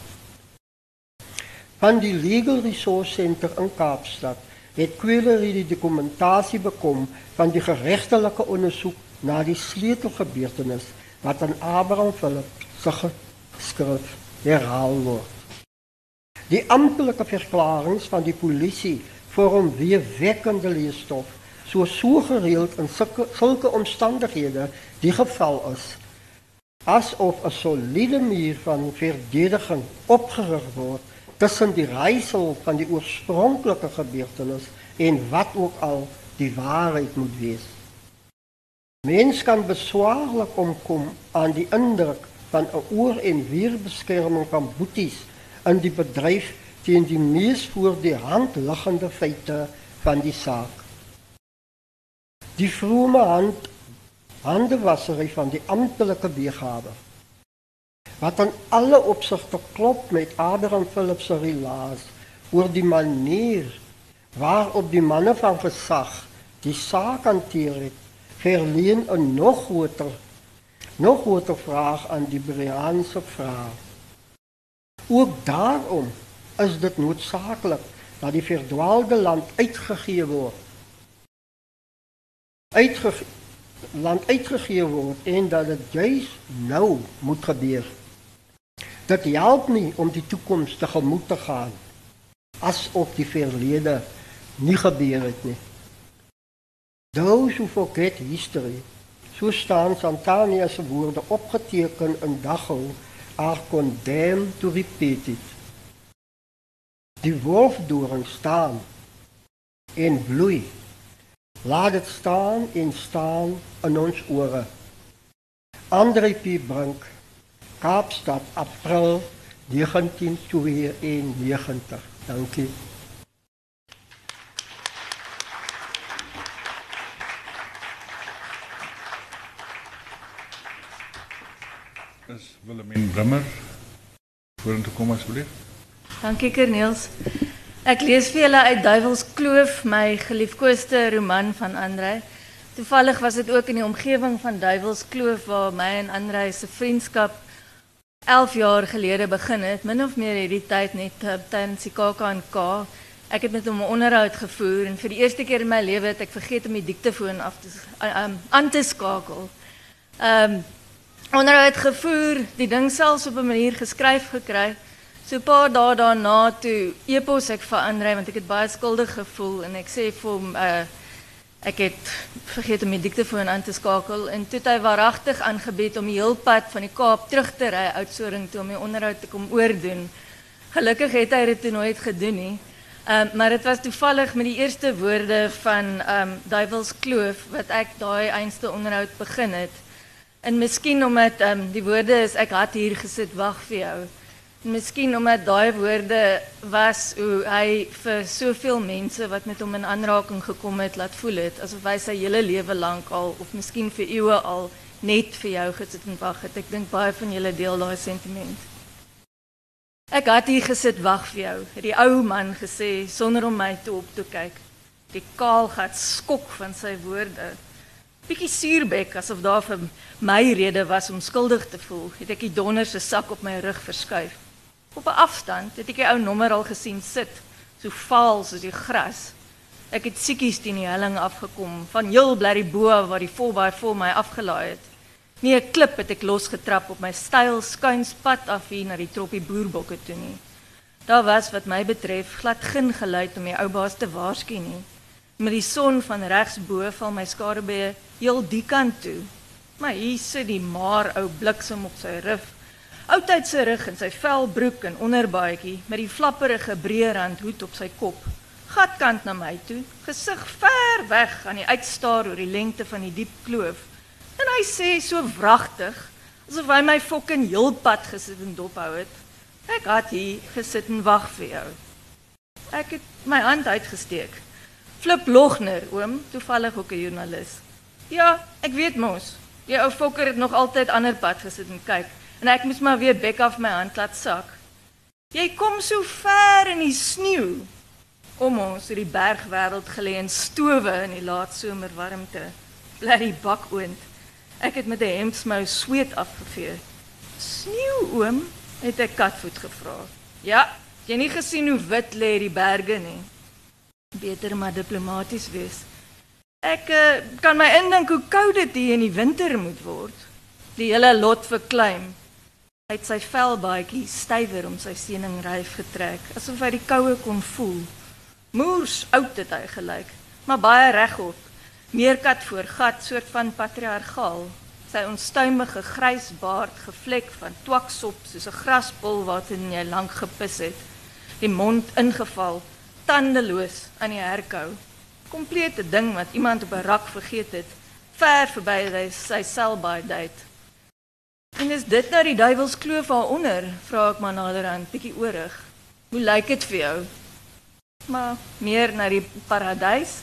Van die Legal Resource Center in Kaapstad het Kwelerie die dokumentasie bekom van die geregtelike ondersoek na die sleutelgebeurtenis wat aan Abraham Philip se geskrif herhaal word. Die amptelike verklaringe van die polisie vorm weer wekkende leesstof so gereeld in sulke, sulke omstandighede die geval is asof 'n soliede muur van verdediging opgerig word tussen die reisel van die oorspronklike gebeurtenis en wat ook al die waarheid moet wees. Mens kan beswaarlik omkom aan die indruk van 'n oor en weer beskerming van boeties in die bedryf teen die mees voor die hand liggende feite van die saak. Die vrome hand handewassery van die amptelike weergawe wat aan alle opsigte klop met Abraham Philips se relaas oor die manier waarop die manne van gesag die saak hanteer het verleen 'n nog groter nog groter vraag aan die Briaanse vraag. Ook daarom is dit noodsaaklik dat die verdwaalde land uitgegee word. Uitgegee land uitgegee word en dat dit juis nou moet gebeur. Dit help nie om die toekoms tegemoet te gaan asof die verlede nie gebeur het nie. Those who forget history, so staan Santania se woorde opgeteken in daghou, are condemned to repeat it. Die wolfdoring staan en bloei Laat dit staan en staan in ons ore. Andre P. Brink, Kaapstad, April 1992. Dankie. Willemien Brimmer vorentoe kom asseblief? Dankie Kerniels. Ek lees vir julle uit Duivelskloof, my geliefkoeste roman van Andrei. Toevallig was dit ook in die omgewing van Duivelskloof waar my en Andrei se vriendskap 11 jaar gelede begin het. Min of meer hierdie tyd net uh, tydens die KAK&K. Ek het met hom 'n onderhoud gevoer en vir die eerste keer in my lewe het ek vergeet om die diktefoon af te um, aan te skakel. Ehm onderhoud gevoer, die ding selfs op 'n manier geskryf gekry So 'n paar dae daarna toe epos ek vir Andre want ek het baie skuldig gevoel en ek sê vir hom uh ek het vergeet om aan te skakel en toe het hy waaragtig aangebied om die heel pad van die Kaap terug te ry Oudtshoorn toe om die onderhoud te kom oordoen. Gelukkig het hy dit toe nooit nie. Um, maar het was toevallig met die eerste woorde van um, Duivels Kloof wat ek daai einste onderhoud begin het. En miskien omdat um, die woorde is ek had hier gesit wag vir jou. En miskien omdat daai woorde was hoe hy vir soveel mense wat met hom in aanraking gekom het laat voel het asof hy sy hele lewe al of miskien vir eeue al net vir jou gesit en wag het. Ek dink baie van julle deel daai sentiment. Ek het hier gesit wag vir jou, die ou man gesê sonder om my toe op te kyk. Die kaal gat skok van sy woorde. Bietjie suurbek asof daar vir my rede was om skuldig te voel, het ek die donder se sak op my rug verskuif. Op 'n afstand het ek die ou nommer al gesien sit, so vaal soos die gras. Ek het siekies teen die helling afgekom, van heel bly die bo waar die volbaai vol my afgelaai het. Nie 'n klip het ek losgetrap op my styl skuinspad af hier na die troppie boerbokke toe nie. Daar was wat my betref glad geen geluid om die ou baas te waarsku nie. Met die son van regs bo val my skaduwee heel die kant toe. Maar hier sit die maar ou bliksem op sy rif. Oudtyd se rug en sy vel broek en onderbaadjie met die flapperige breë rand hoed op sy kop. Gatkant na my toe, gesig ver weg aan die uitstaar oor die lengte van die diep kloof. En hy sê so wragtig, asof hy my fucking heelpad gesit en dophou het. Ek het hier gesit en wag vir jou. Ek het my hand uitgesteek. Flip Logner, oom, toevallig ook 'n joernalis. Ja, ek weet mos. Die ou fokker het nog altyd ander pad gesit en kyk en ek moes maar weer bek af my hand laat sak. Jy kom so ver in die sneeu. Om ons die bergwêreld gelê in stowe in die laat die bakoond. Ek het met 'n hemdsmou sweet afgevee. "Sneeu, oom?" het ek katvoet gevra. "Ja, jy nie gesien hoe wit lê die berge nie." Beter maar diplomaties wees. Ek uh, kan my indink hoe koud dit hier in die winter moet word. Die hele lot verkleim. Hy het sy velbaadjie stywer om sy seeningryf getrek, asof hy die koue kon voel. Moers oud het hy gelyk, maar baie regop meerkat voor gat soort van patriargaal sy onstuimige grys baard gevlek van twaksop soos 'n wat in jy lank gepis het die mond ingeval tandeloos aan die herkou komplete ding wat iemand op 'n rak vergeet het ver verby sy sy selbaai date en is dit nou die duiwelskloof daaronder vra ek maar naderhand bietjie oorig hoe lyk dit vir jou maar meer na die paradys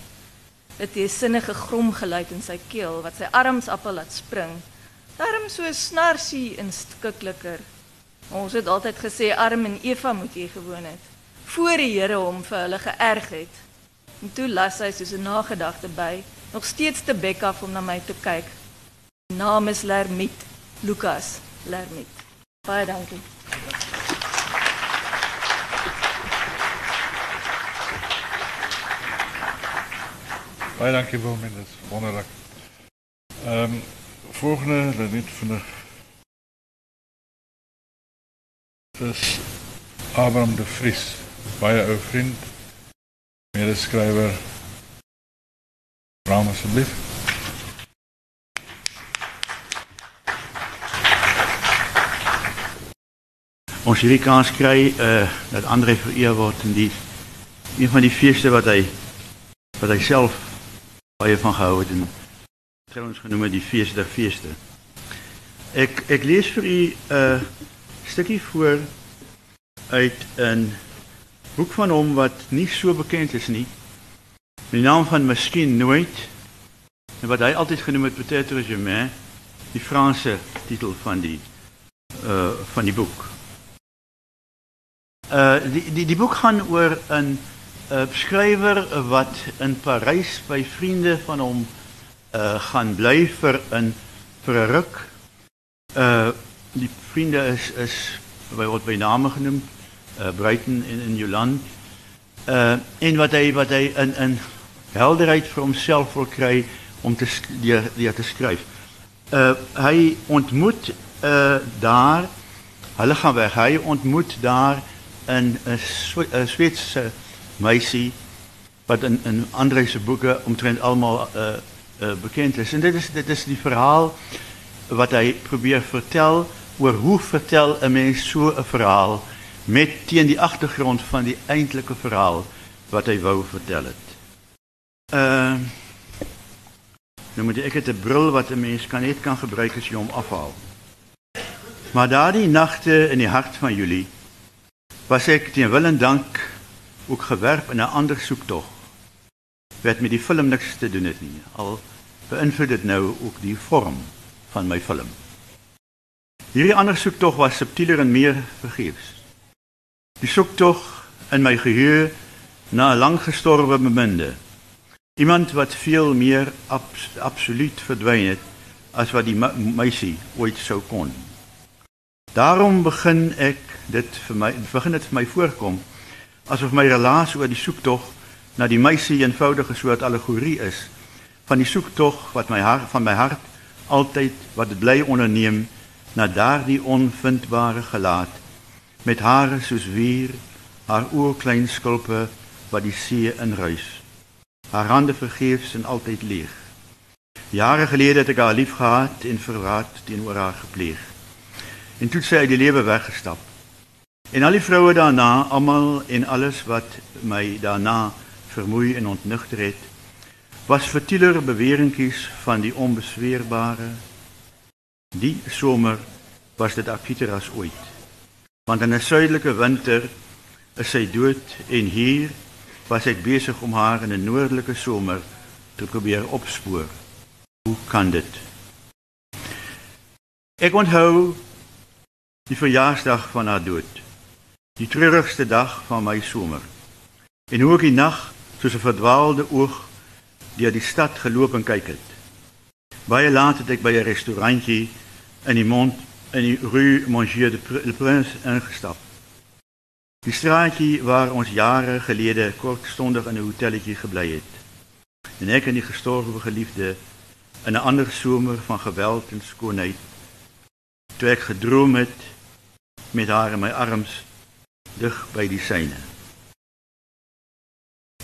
Het is sinnige grom geluid in sy keel wat sy arms appel laat spring. Darm so snarsie en skikliker. Ons het altyd gesê Arm en Eva moet hier gewoon het. Voor die Here hom vir hulle geërg het. En toe las hy soos 'n nagedagte by, nog steeds te bek af om na my te kyk. Naam is Lermit, Lukas Lermit. Baie dankie. Baie dankie Wilmien, dit is wonderlik. Ehm um, volgende, net vinnig. Dis Abraham de Vries, baie ou vriend, medeskrywer. Raam asseblief. Ons hierdie kans kry uh dat Andre vereer word in die een van die feeste wat hy wat hy self baie van gehou het en trouens genoem die fees der feeste. Ek ek lees vir u 'n uh, stukkie voor uit 'n boek van hom wat nie so bekend is nie. Die naam van Miskien nooit en wat hy altyd genoem het Peut-être jamais, die Franse titel van die uh van die boek. Uh die die die boek gaan oor 'n 'n skrywer wat in Parys by vriende van hom uh gaan bly vir 'n vir 'n ruk. Uh die vriende is is by word by name genoem, Eh, buiten in, in land. Eh, en wat hij, wat hij in, helderheid voor hemzelf wil krijgen om te, die, te schrijven. Eh, hij ontmoet daar, hulle gaan weg, hij ontmoet daar een, een Zweedse meisje wat in, in boeken omtrent allemaal bekend is. En dit is, dit is die verhaal wat hij probeert vertellen over hoe vertel een mens zo'n verhaal met teen die agtergrond van die eintlike verhaal wat hy wou vertel het. Uh nou moet ek het 'n bril wat 'n mens kan net kan gebruik as jy hom afhaal. Maar daardie nagte in die hart van Julie was ek teen wil en dank ook gewerp in 'n ander soektog. Wat met die film niks te doen het nie. Al beïnvloed dit nou ook die vorm van my film. Hierdie ander soektog was subtieler en meer vergeefs. Die soektog in my geheue na 'n lang gestorwe beminde. Iemand wat veel meer abs absoluut verdwyn het as wat die me- meisie ooit sou kon. Daarom begin ek dit vir my begin dit vir my voorkom asof my relaas oor die soektog na die meisie eenvoudige soort allegorie is van die soektog wat my hart van my hart altyd wat dit bly onderneem na daardie onvindbare gelaat met hare soos wier haar oë klein skulpe wat die see inruis. Haar hande vergeefs en altyd leeg. Jare gelede het ek haar lief gehad en verraad teenoor haar gepleeg. En toe sy uit die lewe weggestap. En al die vroue daarna almal en alles wat my daarna vermoei en ontnugter het was vertieler beweringkies van die onbesweerbare. Die somer was dit akieter as ooit want in 'n suidelike winter is sy dood en hier was ek besig om haar in 'n noordelike somer te probeer opspoor hoe kan dit? Ek onthou die verjaarsdag van haar dood die treurigste dag van my somer en hoe ek die nag soos 'n verdwaalde oog deur die stad geloop en kyk het. Baie laat het ek by 'n restaurantjie in die mond in die rue Monsieur de Prince ingestap die straatjie waar ons jare gelede kortstondig in 'n hotelletjie gebly het en ek en die gestorwe geliefde in 'n ander somer van geweld en skoonheid toe ek gedroom het met haar in my arms dig by die syne.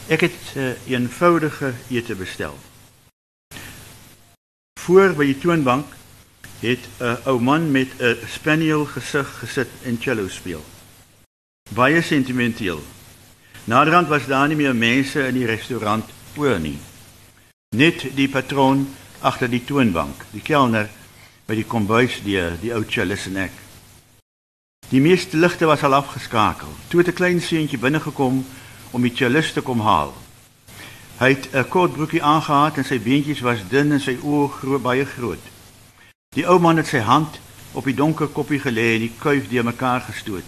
Ek het 'n uh, eenvoudige ete bestel. Voor by die toonbank het 'n ou man met 'n spaniel gesig gesit en cello speel. Baie sentimenteel. Naderhand was daar nie meer mense in die restaurant oor nie. Net die patroon agter die toonbank, die kelner by die kombuis die die ou cellist en ek. Die meeste ligte was al afgeskakel. Toe het 'n klein seentjie binnegekom om die cellist te kom haal. Hy het 'n kort broekie aangetree en sy beentjies was dun en sy oë groot baie groot. Die ou man het sy hand op die donker koppie gelê en die kuif deur mekaar gestoot.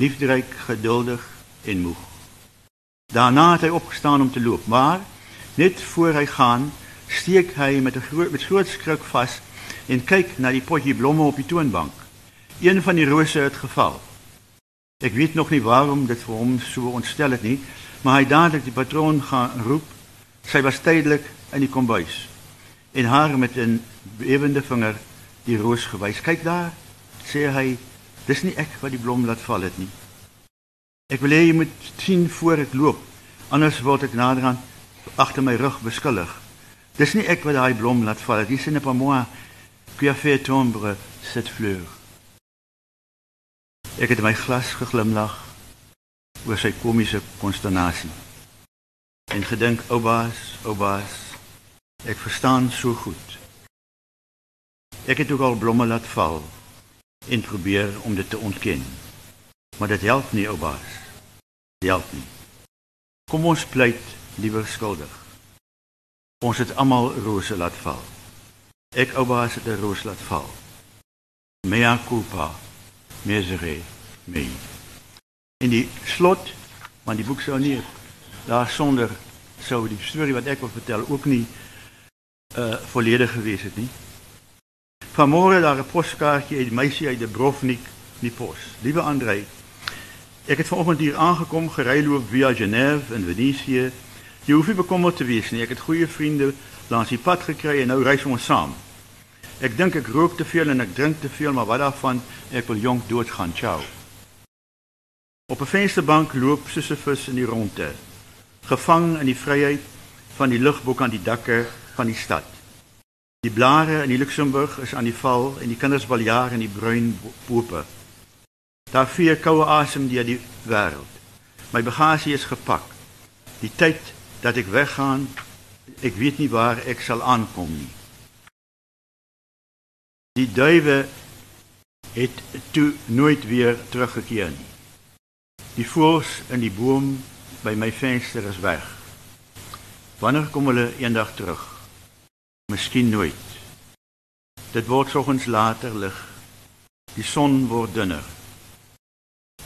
Liefderyk, geduldig en moeg. Daarna het hy opgestaan om te loop, maar net voor hy gaan, steek hy met 'n groot met groot skrik vas en kyk na die potjie blomme op die toonbank. Een van die rose het geval. Ek weet nog nie waarom dit vir hom so ontstel het nie, maar hy dadelik die patroon gaan roep. Sy was tydelik in die kombuis en haar met 'n bewende vinger die roos gewys. Kyk daar, sê hy, dis nie ek wat die blom laat val het nie. Ek wil hê jy moet sien voor ek loop, anders word ek naderhand agter my rug beskuldig. Dis nie ek wat daai blom laat val het. Dis n'est pas moi qui a fait tomber cette fleur. Ek het my glas geglimlag oor sy komiese konsternasie. En gedink, ou baas, baas, ek verstaan so goed. Ek het ook al blomme laat val en probeer om dit te ontken. Maar dit help nie, ou baas. Dit help nie. Kom ons pleit liewer skuldig. Ons het almal rose laat val. Ek ou baas het 'n roos laat val. Mea culpa mesere me. In die slot, want die boek sou nie daar sonder sou die storie wat ek wil vertel ook nie uh volledig gewees het nie. Vanmôre daar 'n poskaartjie uit meisie uit Dubrovnik in die pos. Liewe Andrei, ek het vanoggend hier aangekom gery loop via Genève en Venesië. Jy hoef nie bekommerd te wees nie. Ek het goeie vriende langs die pad gekry en nou reis ons saam. Ek dink ek rook te veel en ek drink te veel, maar wat daarvan? Ek wil jonk doodgaan. Ciao. Op 'n vensterbank loop Sisyphus in die ronde, gevang in die vryheid van die lug bo kan die dakke van die stad. Die blare in die Luxemburg is aan die val en die kinders baljaar in die bruin pope. Daar vee koue asem deur die wêreld. My bagasie is gepak. Die tyd dat ek weggaan, ek weet nie waar ek sal aankom nie. Die duwe het toe nooit weer teruggekeer nie. Die voëls in die boom by my venster is weg. Wanneer kom hulle eendag terug? Miskien nooit. Dit word soggens later lig. Die son word dunner.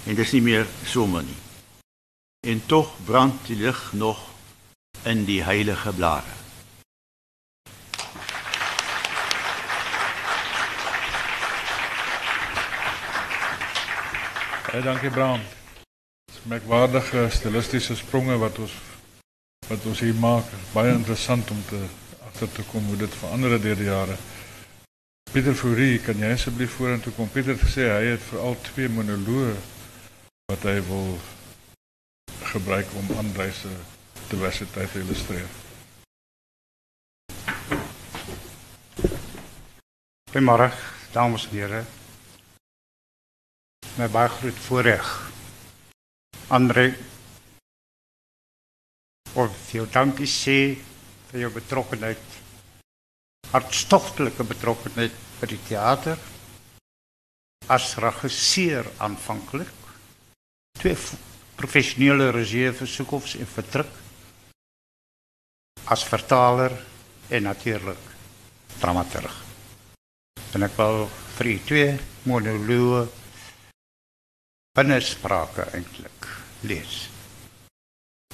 En dit is nie meer somer nie. En tog brand die lig nog in die heilige blare. Baie dankie Bram. Merkwaardige stilistiese spronge wat ons wat ons hier maak. Baie interessant om te agter te kom hoe dit verander het deur die jare. Pieter Fourie, kan jy asseblief vorentoe kom? Pieter het gesê hy het veral twee monoloë wat hy wil gebruik om Andre se diversiteit te illustreer. Goeiemôre, dames en here. My baie groot voorreg. Andre of jou dankie sê Van jouw betrokkenheid. Hartstochtelijke betrokkenheid bij het theater. Als regisseur aanvankelijk. Twee professionele regisseurverzoekers in vertrek. Als vertaler en natuurlijk dramaturg. En ik wil voor die twee monologen binnenspraken eigenlijk lees.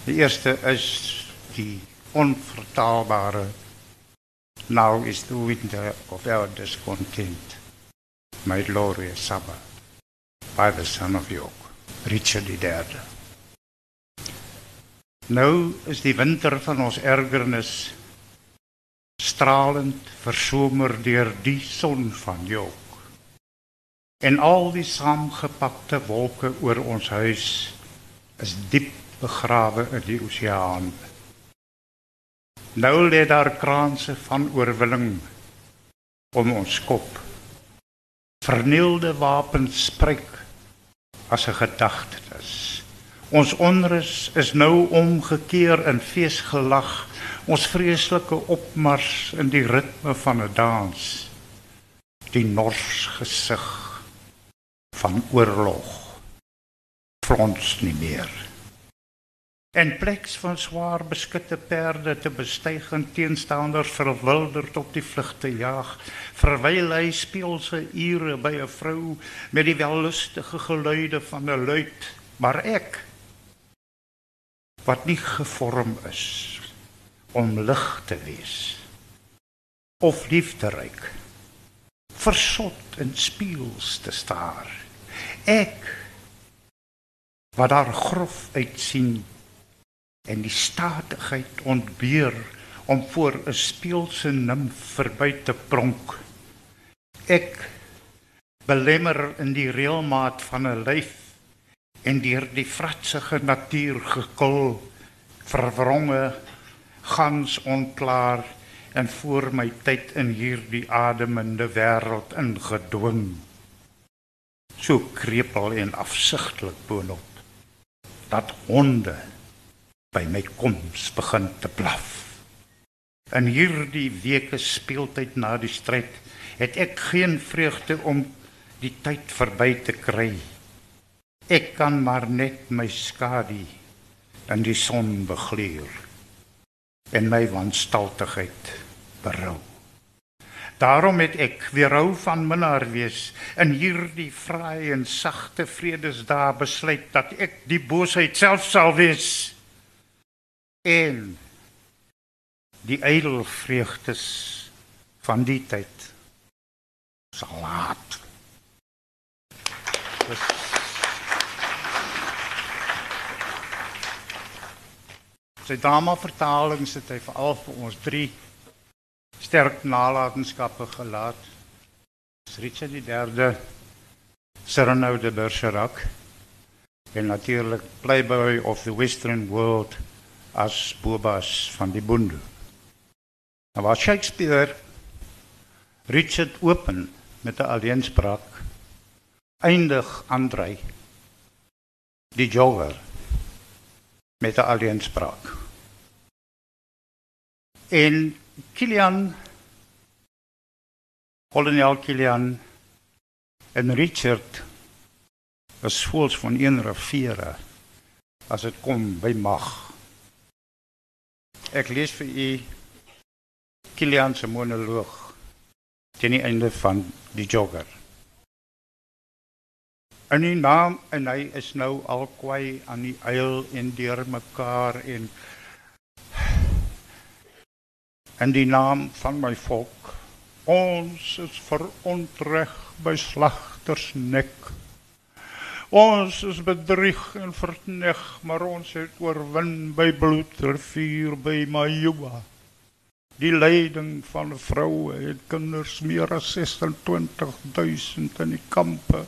De eerste is die onvertaalbare Now is the winter of our discontent. My glorious summer by the son of York, Richard III. Nou is die winter van ons ergernis stralend versomer deur die son van York en al die saamgepakte wolke oor ons huis is diep begrawe in die oseaan. Nou lê daar kraanse van oorwinning om ons kop. Vernielde wapens spreek as 'n gedagtenis. Ons onrus is nou omgekeer in feesgelag, ons vreeslike opmars in die ritme van 'n dans. Die nors gesig van oorlog frons nie meer. En pleks van swaar beskutte perde te bestyg en teenstanders verwilderd op die vlug te jaag, verwyl hy speelse ure by 'n vrou met die wellustige geluide van 'n luit, maar ek wat nie gevorm is om lig te wees of liefderyk versot in spieëls te staar. Ek wat daar grof uitsien en die statigheid ontbeer om voor 'n speelse nimf verby te pronk. Ek belemmer in die reëlmaat van 'n lyf en deur die fratsige natuur gekul verwronge gans onklaar en voor my tyd in hierdie ademende wêreld ingedwing. So krepel en afsigtelik boonop dat honde by my koms begin te blaf. In hierdie weke speeltyd na die stryd het ek geen vreugde om die tyd verby te kry. Ek kan maar net my skadu in die son begleer en my wanstaltigheid berou. Daarom het ek weerhou van minnaar wees in hierdie vrye en sagte vredesdae besluit dat ek die boosheid self sal wees en die ydel vreugdes van die tyd sal laat. Sy dame vertaling sit hy veral vir ons drie sterk nalatenskappe gelaat. Richard die derde Cyrano de Bergerac, En natuurlik Playboy of the Western World as Bobas van die Boende. Nou was Shakespeare Richard open met 'n alleenspraak eindig Andrei die jogger met 'n alleenspraak. En Kilian Kolonel Kilian en Richard is voels van een riviere as dit kom by mag. Ek lees vir u Kilian se monoloog teen die einde van die jogger. En die naam en hy is nou al kwai aan die eil en deur mekaar en en die naam van my volk ons is verontreg by slagters nek Ons is bedrieg en verneg, maar ons het oorwin by bloedrivier by Majuba. Die leiding van vroue en kinders meer as 26000 in die kampe.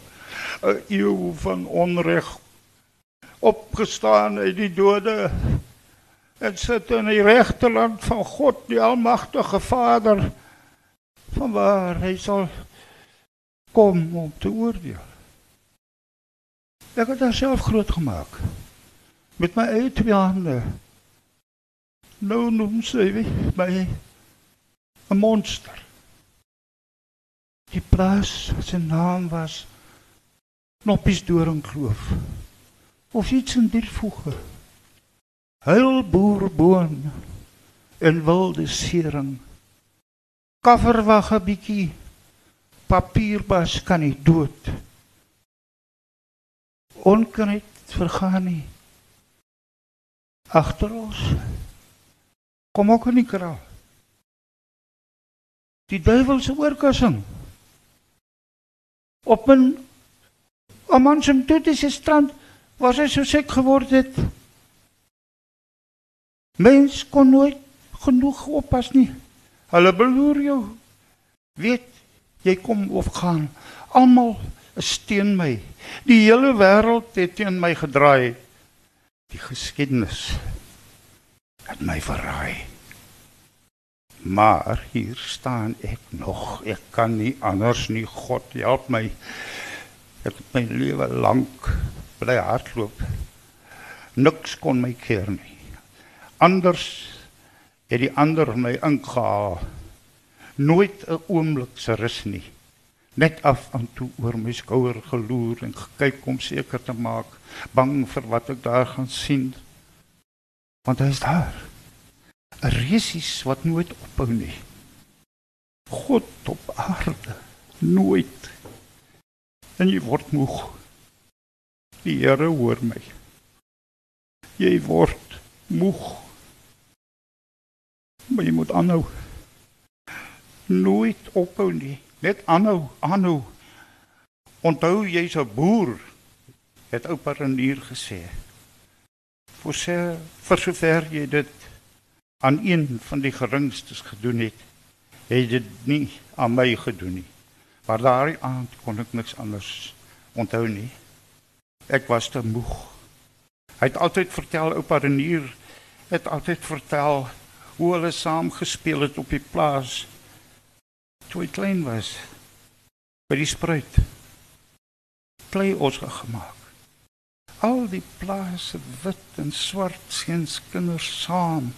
'n Eeu van onreg opgestaan uit die dode. En sit in die regte land van God, die almagtige Vader, van waar hy sal kom om te oordeel. Ek het myself groot gemaak met my eie twee hande. Nou noem sy my 'n monster. Die plaas se naam was Knoppies Doringkloof. Of iets in die voege. Huilboerboon en wilde sering. Kafferwag 'n bietjie papierbas kan nie dood onkruid vergaan nie. Agter ons kom ook in die kraal. Die duiwel se oorkassing. Op 'n man se toetse strand was hy so sek geword het. Mens kon nooit genoeg oppas nie. Hulle beloer jou. Weet jy kom of gaan. Almal is teen my. Die hele wêreld het teen my gedraai. Die geskiedenis het my verraai. Maar hier staan ek nog. Ek kan nie anders nie. God help my. Ek het my lewe lank bly hardloop. Niks kon my keer nie. Anders het die ander my ingehaal. Nooit 'n oomblik se rus nie net af en toe oor my skouer geloer en gekyk om seker te maak bang vir wat ek daar gaan sien. Want hy is daar 'n resies wat nooit ophou nie. God op aarde nooit. En jy word moeg. Die Here hoor my. Jy word moeg. Maar jy moet aanhou. Nooit ophou nie Net aanhou, aanhou. Onthou jy's 'n boer, het oupa Renier gesê. Vir sê vir sover jy dit aan een van die geringstes gedoen het, het dit nie aan my gedoen nie. Maar daardie aand kon ek niks anders onthou nie. Ek was te moeg. Hy het altyd vertel oupa Renier het altyd vertel hoe hulle saam gespeel het op die plaas toe hy klein was by die spruit plei ons gemaak. Al die plase wit en swart seuns kinders saam.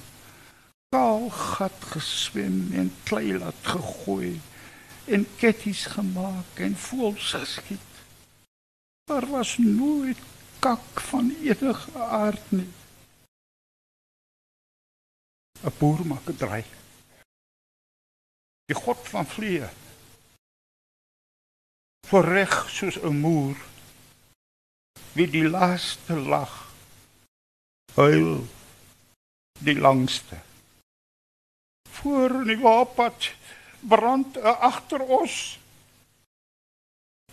Kaal gat geswem en klei laat gegooi en ketties gemaak en voels geskiet. Maar was nooit kak van enige aard nie. 'n boer maak 'n draai die God van vlee. Verreg soos 'n moer wie die laaste lag huil die langste. Voor in die waapad brand agter ons.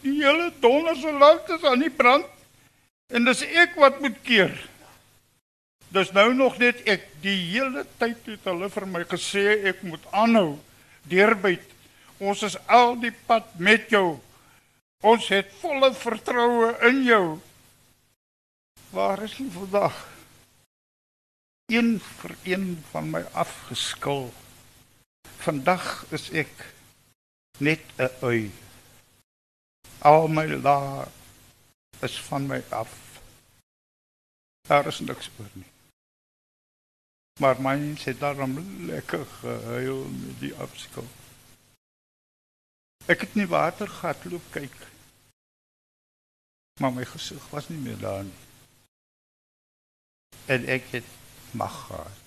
Die hele donderse land is aan die brand en dis ek wat moet keer. Dis nou nog net ek die hele tyd het hulle vir my gesê ek moet aanhou deurbyt. Ons is al die pad met jou. Ons het volle vertroue in jou. Waar is hy vandag? Een vir een van my afgeskil. Vandag is ek net 'n ui. Al my laar is van my af. Daar is niks oor nie. Maar mens het daarom lekker gehuil met die afskil. Ek het nie water gehad loop kyk. Maar my gesig was nie meer daar nie. En ek het mag gehad.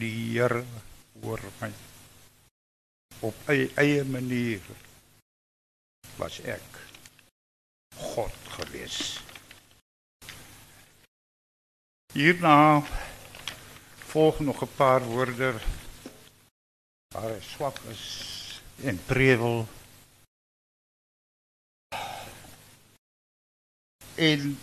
Die Here oor my op eie, eie manier was ek God gewees. Hierna volg nog 'n paar woorde waar hy swak is en prevel. En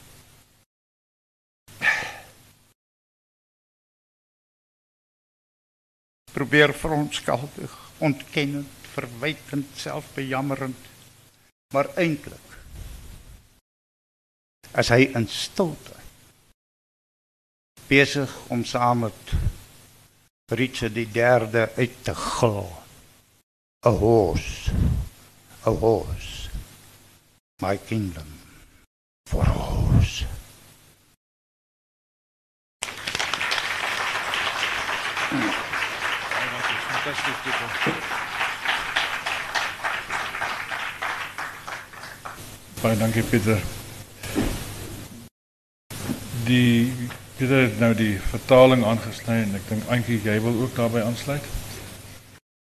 probeer verontskuldig, ontkennend, verwytend, selfbejammerend, maar eintlik as hy in stilte besig om saam met Richard die derde uit te gil. A horse, a horse, my kingdom for a horse. Baie dankie Pieter. Die Pieter het nou die vertaling aangesny en ek dink Antjie jy wil ook daarbey aansluit.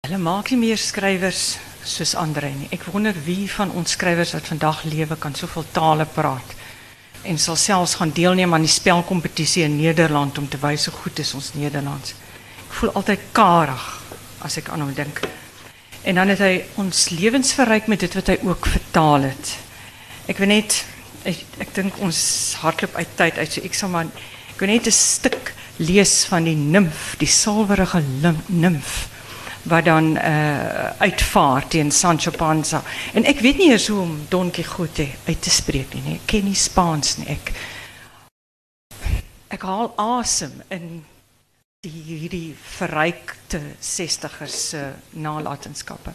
Hulle maak nie meer skrywers soos Andre nie. Ek wonder wie van ons skrywers wat vandag lewe kan soveel tale praat en sal selfs gaan deelneem aan die spelkompetisie in Nederland om te wys hoe goed is ons Nederlands. Ek voel altyd karig as ek aan hom dink. En dan het hy ons lewens verryk met dit wat hy ook vertaal het. Ek weet net ek ek dink ons hardloop uit tyd uit so ek sal maar wil net 'n stuk lees van die nimf, die silwerige lim- nimf wat dan uh, uitvaar teen Sancho Panza. En ek weet nie eens hoe om Don Quixote uit te nie. Ek ken nie Spaans nie. Ek haal asem in die hierdie verrykte 60ers se nalatenskappe.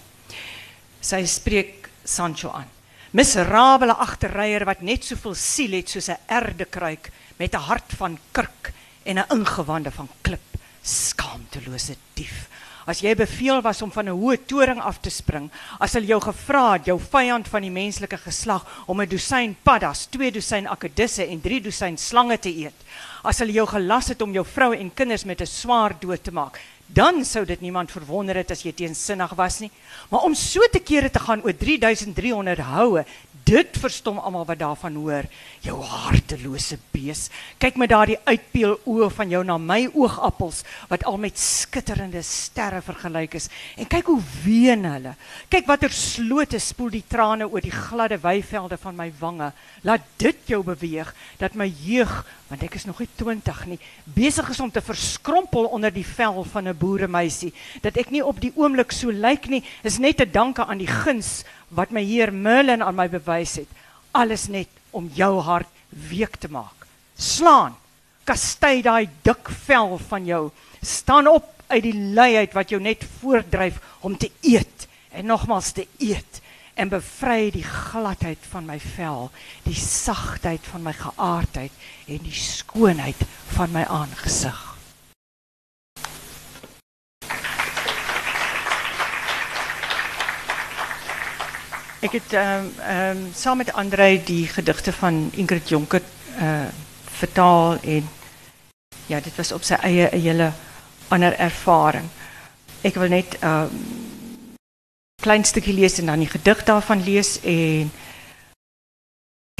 Sy spreek Sancho aan. Miserabele agterryer wat net soveel siel het soos 'n erdekruik met 'n hart van kurk en 'n ingewande van klip. Skaamtelose dief. As jy beveel was om van 'n hoë toring af te spring, as hulle jou gevra het, jou vyand van die menslike geslag, om 'n dosyn paddas, twee dosyn akedisse en drie dosyn slange te eet, as hulle jou gelas het om jou vrou en kinders met 'n swaar dood te maak, dan sou dit niemand verwonder het as jy teensinnig was nie. Maar om so te kere te gaan oor 3300 houe, dit verstom almal wat daarvan hoor. Jou hartelose bees. Kyk met daardie uitpeel oë van jou na my oogappels wat al met skitterende sterre vergelyk is. En kyk hoe ween hulle. Kyk watter slote spoel die trane oor die gladde weivelde van my wange. Laat dit jou beweeg dat my jeug, want ek is nog nie 20 nie, besig is om te verskrompel onder die vel van 'n boeremeisie. Dat ek nie op die oomblik so lyk nie, is net te danke aan die guns wat my heer Merlin aan my bewys het. Alles net om jou hart week te maak. Slaan. Kastei daai dik vel van jou. Staan op uit die luiheid wat jou net voordryf om te eet en nogmals te eet en bevry die gladheid van my vel, die sagtheid van my geaardheid en die skoonheid van my aangesig. Ek het ehm ehm saam met Andre die gedigte van Ingrid Jonker uh vertaal en ja, dit was op sy eie 'n hele ander ervaring. Ek wil net ehm klein stukkie lees en dan die gedig daarvan lees en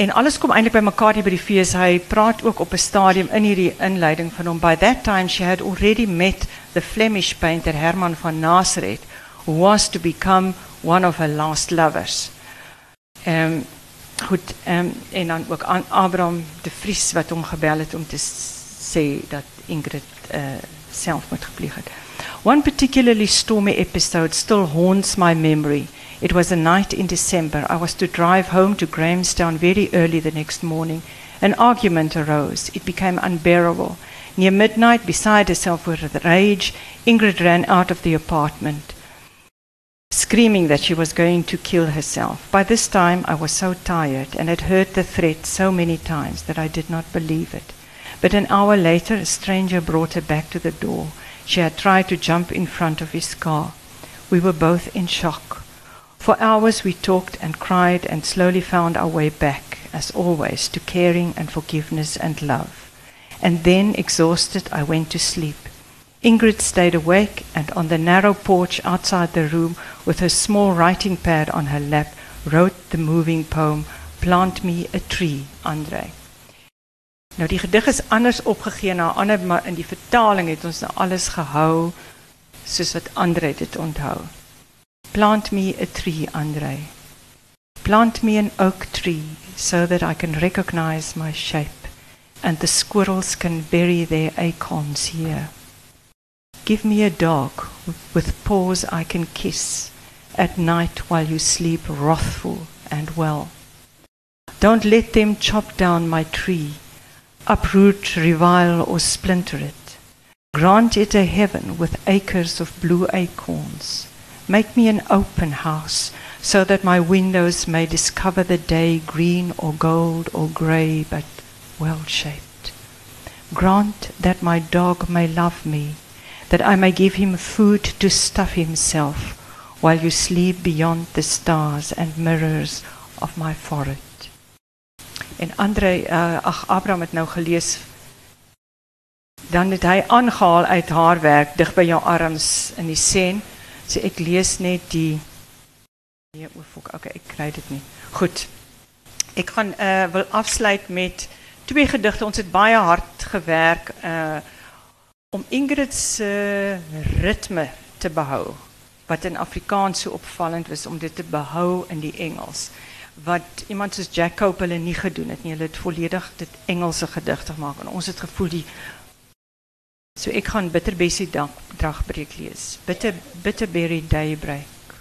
en alles kom eintlik by mekaar hier die. Hy praat ook op 'n stadium in hierdie inleiding van hom by that time she had already met the Flemish painter Herman van Nazareth who was to become one of her last lovers. Ehm um, goed, ehm um, en dan ook aan Abraham de Vries wat hom gebel het om te sê dat Ingrid uh selfmoord gepleeg het. One particularly stormy episode still haunts my memory. It was a night in December. I was to drive home to Grahamstown very early the next morning An argument arose. It became unbearable. Near midnight, beside herself with rage, Ingrid ran out of the apartment, screaming that she was going to kill herself. By this time, I was so tired and had heard the threat so many times that I did not believe it. But an hour later, a stranger brought her back to the door. She had tried to jump in front of his car. We were both in shock. For hours we talked and cried and slowly found our way back, as always, to caring and forgiveness and love. And then, exhausted, I went to sleep. Ingrid stayed awake and on the narrow porch outside the room, with her small writing pad on her lap, wrote the moving poem, Plant Me a Tree, Andre. Nou die gedig is anders opgegee na ander maar in die vertaling het ons nou alles gehou soos wat Andre dit onthou. Plant me a tree, Andre. Plant me an oak tree so that I can recognize my shape and the squirrels can bury their acorns here. Give me a dog with paws I can kiss at night while you sleep wrathful and well. Don't let them chop down my tree uproot, revile, or splinter it. Grant it a heaven with acres of blue acorns. Make me an open house so that my windows may discover the day green or gold or grey but well shaped. Grant that my dog may love me, that I may give him food to stuff himself while you sleep beyond the stars and mirrors of my forehead. En Andre uh, ag Abraham het nou gelees dan het hy aangehaal uit haar werk dig by jou arms in die sen. So ek lees net die Nee, o fok, okay, ek kry dit nie. Goed. Ek gaan uh wil afsluit met twee gedigte. Ons het baie hard gewerk uh om Ingrid se ritme te behou wat in Afrikaans so opvallend was om dit te behou in die Engels wat iemand soos Jack Cope hulle nie gedoen het nie. Hulle het volledig dit Engelse gedigte gemaak en ons het gevoel die So ek gaan Bitterbessie dragbreek lees. Bitter Bitterberry Daybreak.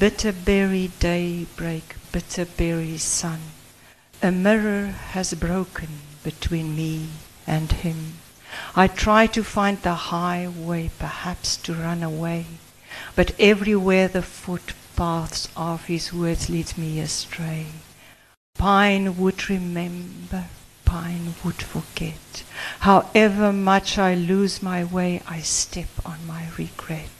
Bitterberry Daybreak, Bitterberry Sun. A mirror has broken between me and him. I try to find the highway, perhaps to run away, but everywhere the footpaths of his words lead me astray. Pine would remember, pine would forget. However much I lose my way, I step on my regret.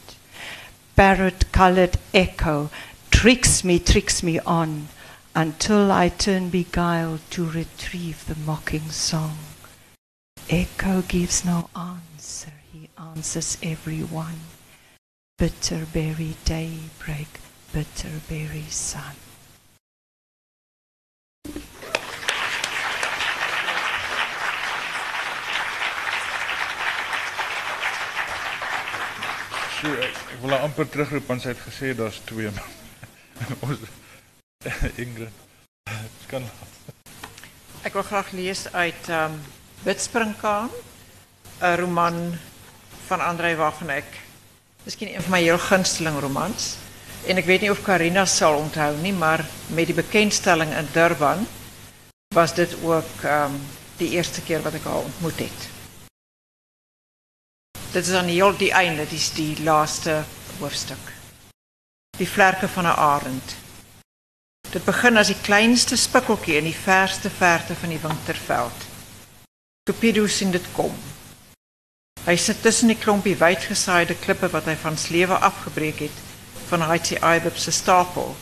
Parrot colored echo tricks me, tricks me on until I turn beguiled to retrieve the mocking song. Echo gives no answer, he answers everyone. Bitterberry daybreak, bitterberry sun. So ek, ek wil haar amper terugroep want sy het gesê daar's twee. Ons Ingrid. Kan Ek wil graag lees uit ehm um, Witspringkaan, 'n roman van Andrei waarvan miskien een van my heel gunsteling romans en ek weet nie of Karina sal onthou nie, maar met die bekendstelling in Durban was dit ook ehm um, die eerste keer wat ek haar ontmoet het. Dit is aan heel die einde, dit is die laaste hoofstuk. Die vlerke van 'n arend. Dit begin as die kleinste spikkeltjie in die verste verte van die winterveld. Cupido sien dit kom. Hy sit tussen die klompie wydgesaaide klippe wat hy van slewe afgebreek het van Haitsi Aibib stapel.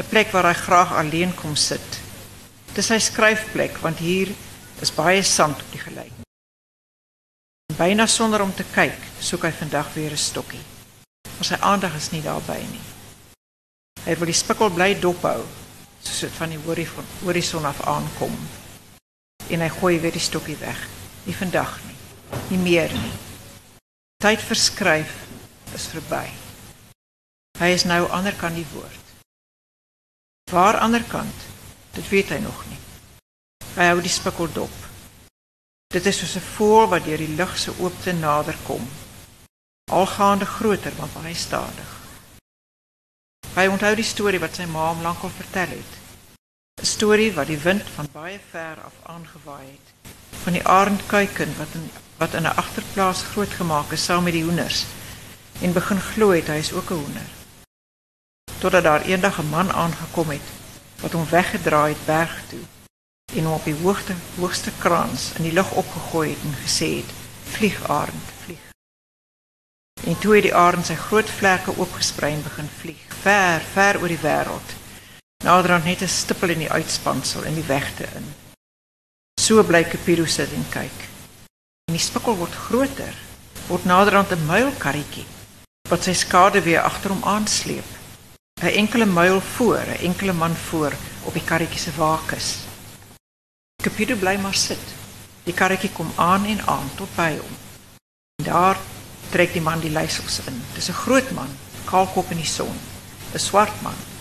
'n Plek waar hy graag alleen kom sit. Dis sy skryfplek want hier is baie sand op die gelyk. Byna sonder om te kyk, soek hy vandag weer 'n stokkie. Maar sy aandag is nie daarby nie. Hy wil die spikkel bly dophou, soos dit van die horison af aankom. En hy gooi weer die stokkie weg. Nie vandag nie. Nie meer nie. Tyd verskryf is verby. Hy is nou kant die woord. Waar ander kant? Dit weet hy nog nie. Hy hou die spikkel dop. Dit is soos 'n voël wat deur die lug se oopte nader kom. Algaande groter, maar baie stadig. Hy onthou die storie wat sy ma hom lankal vertel het. 'n Storie wat die wind van baie ver af aangewaai het. Van die arendkuiken wat in wat in 'n agterplaas grootgemaak is saam met die hoenders en begin glo het hy is ook 'n hoender. Totdat daar eendag 'n man aangekom het wat hom weggedraai het berg toe en hom op die hoogte hoogste kraans in die lug opgegooi het en gesê het: "Vlieg arend, vlieg." En toe het die arend sy groot vlerke oopgesprei en begin vlieg, ver, ver oor die wêreld. Naderhand net 'n stippel in die uitspansel in die wegte in. So bly Cupido sit en kyk. En die spikkel word groter, word naderhand 'n muilkarretjie wat sy skade weer agter hom aansleep. 'n Enkele muil voor, 'n enkele man voor op die karretjie se waakus. Cupido bly maar sit. Die karretjie kom aan en aan tot by hom. En daar trek die man die leiersels in. Dis 'n groot man, kaalkop in die son, 'n swart man,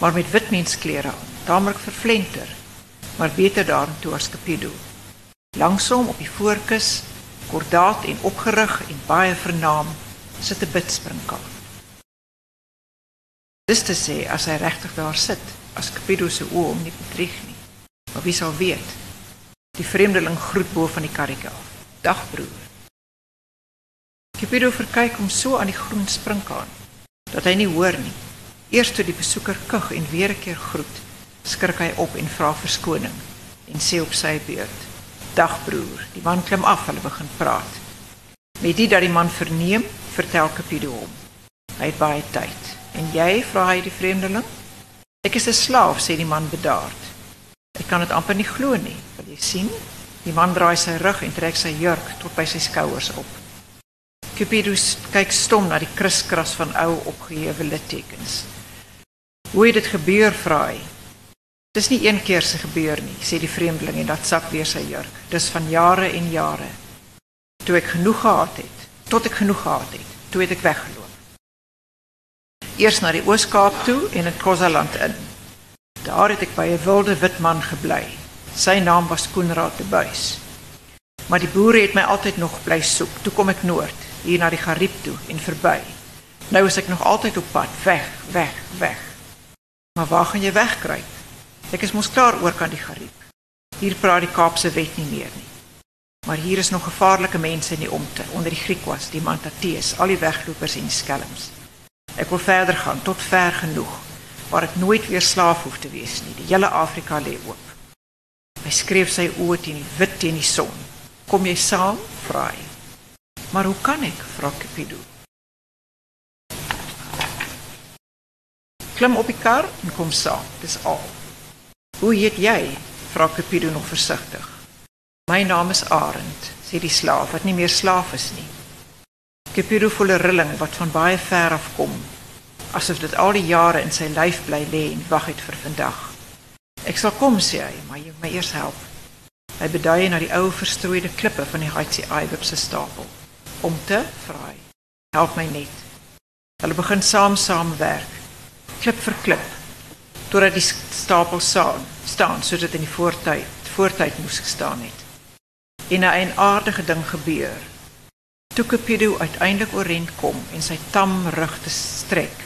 maar met wit mensklere aan, tamelik vervlenter, maar beter daartoe as Cupido. Langs hom op die voorkus, kordaat en opgerig en baie vernaam, sit 'n bidspringkaan. Dis te sê as hy regtig daar sit, as Cupido se oë hom nie bedrieg nie. Maar wie sal weet? Die vreemdeling groet bo van die karretjie af. Dag broer. Cupido verkyk hom so aan die groen springkaan dat hy nie hoor nie. Eers toe die besoeker kug en weer 'n keer groet, skrik hy op en vra verskoning en sê op sy beurt: "Dag broer." Die man klim af, hulle begin praat. Met dit dat die man verneem, vertel Cupido hom. Hy het baie tyd. En jy, vra hy die vreemdeling? Ek is 'n slaaf, sê die man bedaard. Ek kan dit amper nie glo nie. Wil jy sien? Die man draai sy rug en trek sy jurk tot by sy skouers op. Cupido kyk stom na die kriskras van ou opgehewe littekens. Hoe het dit gebeur, vra hy. Dis nie een keer se gebeur nie, sê die vreemdeling en dat sak weer sy jurk. Dis van jare en jare. Toe ek genoeg gehad het, tot ek genoeg gehad het, toe het ek weggeloop. Eers na die Oos-Kaap toe en in Kosaland in. Daar het ek by 'n wilde wit man gebly. Sy naam was Koenraad de Buys. Maar die boere het my altyd nog bly soek. Toe kom ek noord, hier na die Gariep toe en verby. Nou is ek nog altyd op pad, weg, weg, weg. Maar waar gaan jy wegkruip? Ek is mos klaar oor kan die Gariep. Hier praat die Kaapse wet nie meer nie. Maar hier is nog gevaarlike mense in die omte, onder die Griekwas, die Mantatees, al die weglopers en die skelms. Ek wil verder gaan tot ver genoeg waar ek nooit weer slaaf hoef te wees nie. Die hele Afrika lê oop. Hy skreef sy oë teen die wit teen die son. Kom jy saam? vra. Maar hoe kan ek? vra Cupido. Klim op die kar en kom saam. Dis al. Hoe heet jy? vra Cupido nog versigtig. My naam is Arend, sê die slaaf wat nie meer slaaf is nie. Cupido voel 'n rilling wat van baie ver af kom asof dit al die jare in sy lyf bly lê en wag het vir vandag. Ek sal kom sê hy, maar jy moet my eers help. Hy beduie na die ou verstrooide klippe van die Haitsi Aibib stapel. Om te vra help my net. Hulle begin saam saamwerk, klip vir klip, totdat die stapel staan, staan soos dit in die voortyd, voortyd moes gestaan het. En 'n eienaardige ding gebeur. Toe Cupido uiteindelik oorent kom en sy tam rug te strek,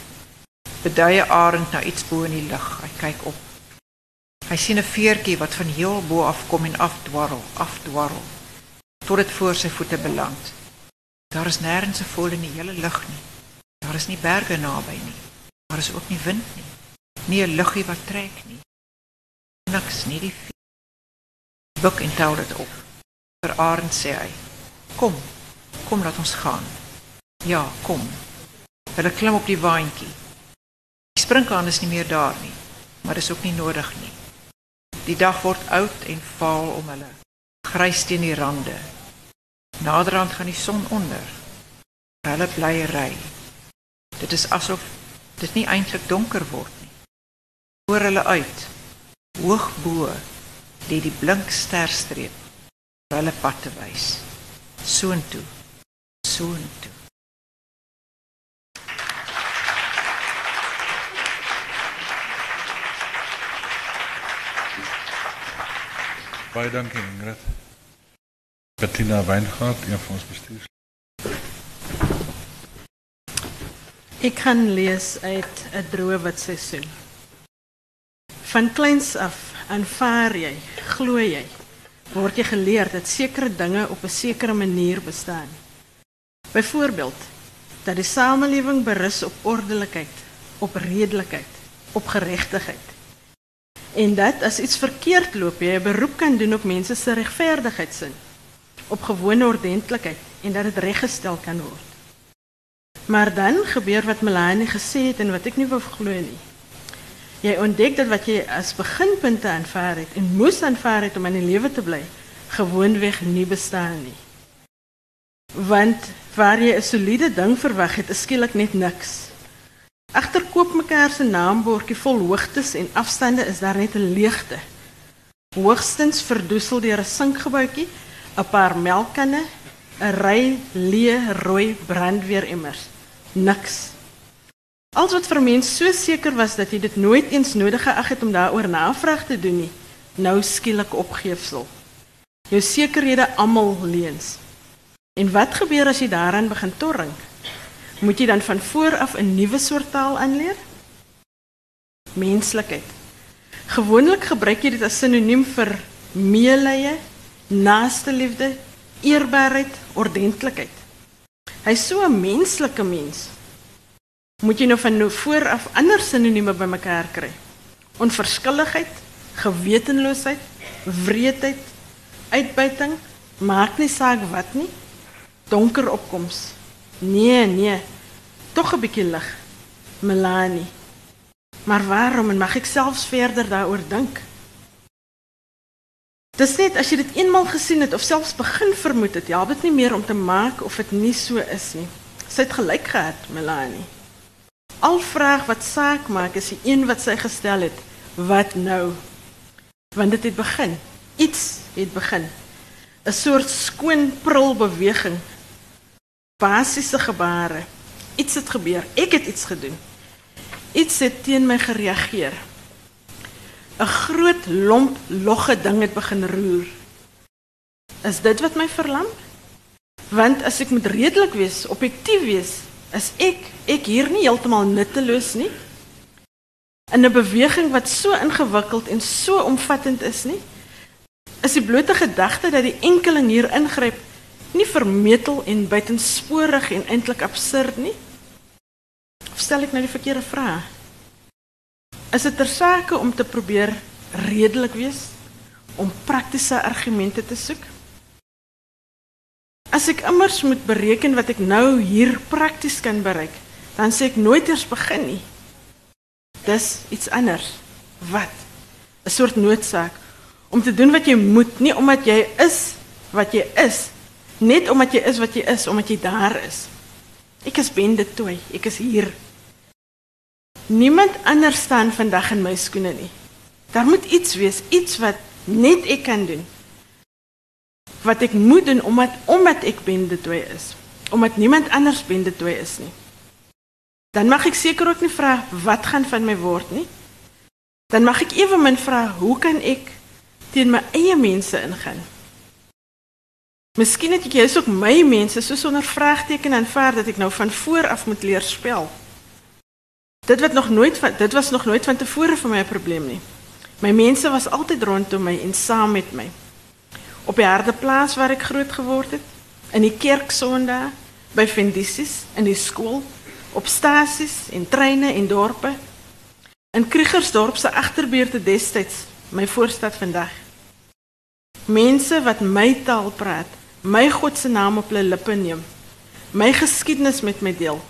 beduie arend na iets bo in die lug. Hy kyk op. Hy sien 'n veertjie wat van heel bo af kom en afdwarrel, afdwarrel tot dit voor sy voete beland. Daar is nêrens 'n voël in die hele lug nie. Daar is nie berge naby nie. Daar is ook nie wind nie. Nie luggie wat trek nie. Niks nie die buk en tel dit op. Vir Arend sê "Kom, kom laat ons gaan." Ja, kom. Hulle klim op die waantjie. Die springkaan is nie meer daar nie, maar dis ook nie nodig nie. Die dag word oud en vaal om hulle, grys teen die rande. Naderhand gaan die son onder. Hulle bly ry. Dit is asof dit nie eintlik donker word nie. Oor hulle uit, hoog bo, lê die blink sterstreep vir hulle pad te wys. Soontoe. Soontoe. Baie dankie Ingrid. Bettina Weingart, een van ons bestuurs. Ek kan lees uit 'n droë wit seisoen. Van kleins af aanvaar jy, glo jy, word jy geleer dat sekere dinge op 'n sekere manier bestaan. Byvoorbeeld dat die samelewing berus op ordelikheid, op redelikheid, op geregtigheid. En dat as iets verkeerd loop, jy 'n beroep kan doen op mense se regverdigheidsin, op gewone ordentlikheid en dat dit reggestel kan word. Maar dan gebeur wat Melanie gesê het en wat ek nie wou glo nie. Jy ontdek dat wat jy as beginpunte aanvaar het en moes aanvaar om in die lewe te bly, gewoonweg nie bestaan nie. Want waar jy 'n soliede ding verwag het, is skielik net niks. Agter koop mekaar se vol hoogtes en afstande is daar net 'n leegte. Hoogstens verdoesel deur 'n sinkgebouetjie, 'n paar melkkanne, 'n ry leë rooi brandweeremmers. Niks. Alles wat vir mens so seker was dat jy dit nooit eens nodig geag het om daaroor navraag te doen nie, nou skielik opgeefsel. Jou sekerhede almal leuns. En wat gebeur as jy daaraan begin torring? Moet jy dan van voor af 'n nuwe soort taal aanleer? Menslikheid. Gewoonlik gebruik jy dit as sinoniem vir meelee, naaste liefde, eerbaarheid, ordentlikheid. Hy's so 'n menslike mens. Moet jy nou van nou voor af ander sinonieme bymekaar kry? Onverskilligheid, gewetenloosheid, wreedheid, uitbuiting, maak nie saak wat nie. Donker opkoms. Nee, nee. Tog 'n bietjie lig. Melanie. Maar waarom en mag ek selfs verder daaroor dink? Dis net as jy dit eenmal gesien het of selfs begin vermoed het, help dit nie meer om te maak of dit nie so is nie. Sy het gelyk gehad, Melanie. Al vraag wat saak maak is die een wat sy gestel het, wat nou? Want dit het begin. Iets het begin. 'n Soort skoon prul beweging. Basiese. Iets het gebeur. Ek het iets gedoen. Iets het teen my gereageer. 'n Groot lomp logge ding het begin roer. Is dit wat my verlam? Want as ek moet redelik wees, objektief wees, is ek ek hier nie heeltemal nutteloos nie. In 'n beweging wat so ingewikkeld en so omvattend is nie, is die blote gedagte dat die enkeling hier ingryp nie vermetel en buitensporig en eintlik absurd nie? Of stel ek nou die verkeerde vraag? Is dit tersake om te probeer redelik wees om praktiese argumente te soek? As ek immers moet bereken wat ek nou hier prakties kan bereik, dan sê ek nooit eers begin nie. Dis iets anders. Wat? 'n Soort noodsaak om te doen wat jy moet, nie omdat jy is wat jy is, net omdat jy is wat jy is, omdat jy daar is. Ek is bende toe, ek is hier. Niemand anders staan vandag in my skoene nie. Daar moet iets wees, iets wat net ek kan doen. Wat ek moet doen omdat omdat ek toe is, omdat niemand anders bende toe is nie. Dan mag ek seker ook nie vra wat gaan van my word nie. Dan mag ek ewemin vra hoe kan ek teen my eie mense ingaan. Miskien het ek jous ook my mense so sonder vraagteken aanvaar dat ek nou van voor af moet leer spel. Dit wat nog nooit van dit was nog nooit van tevore vir my 'n probleem nie. My mense was altyd rondom my en saam met my. Op die harde plaas waar ek groot geword het, in die kerk Sondag, by in die skool, op stasies en treine en dorpe. In Kriegersdorp se agterbuurte destyds, my voorstad vandag. Mense wat my taal praat, my God se naam op hulle lippe neem, my geskiedenis met my deel.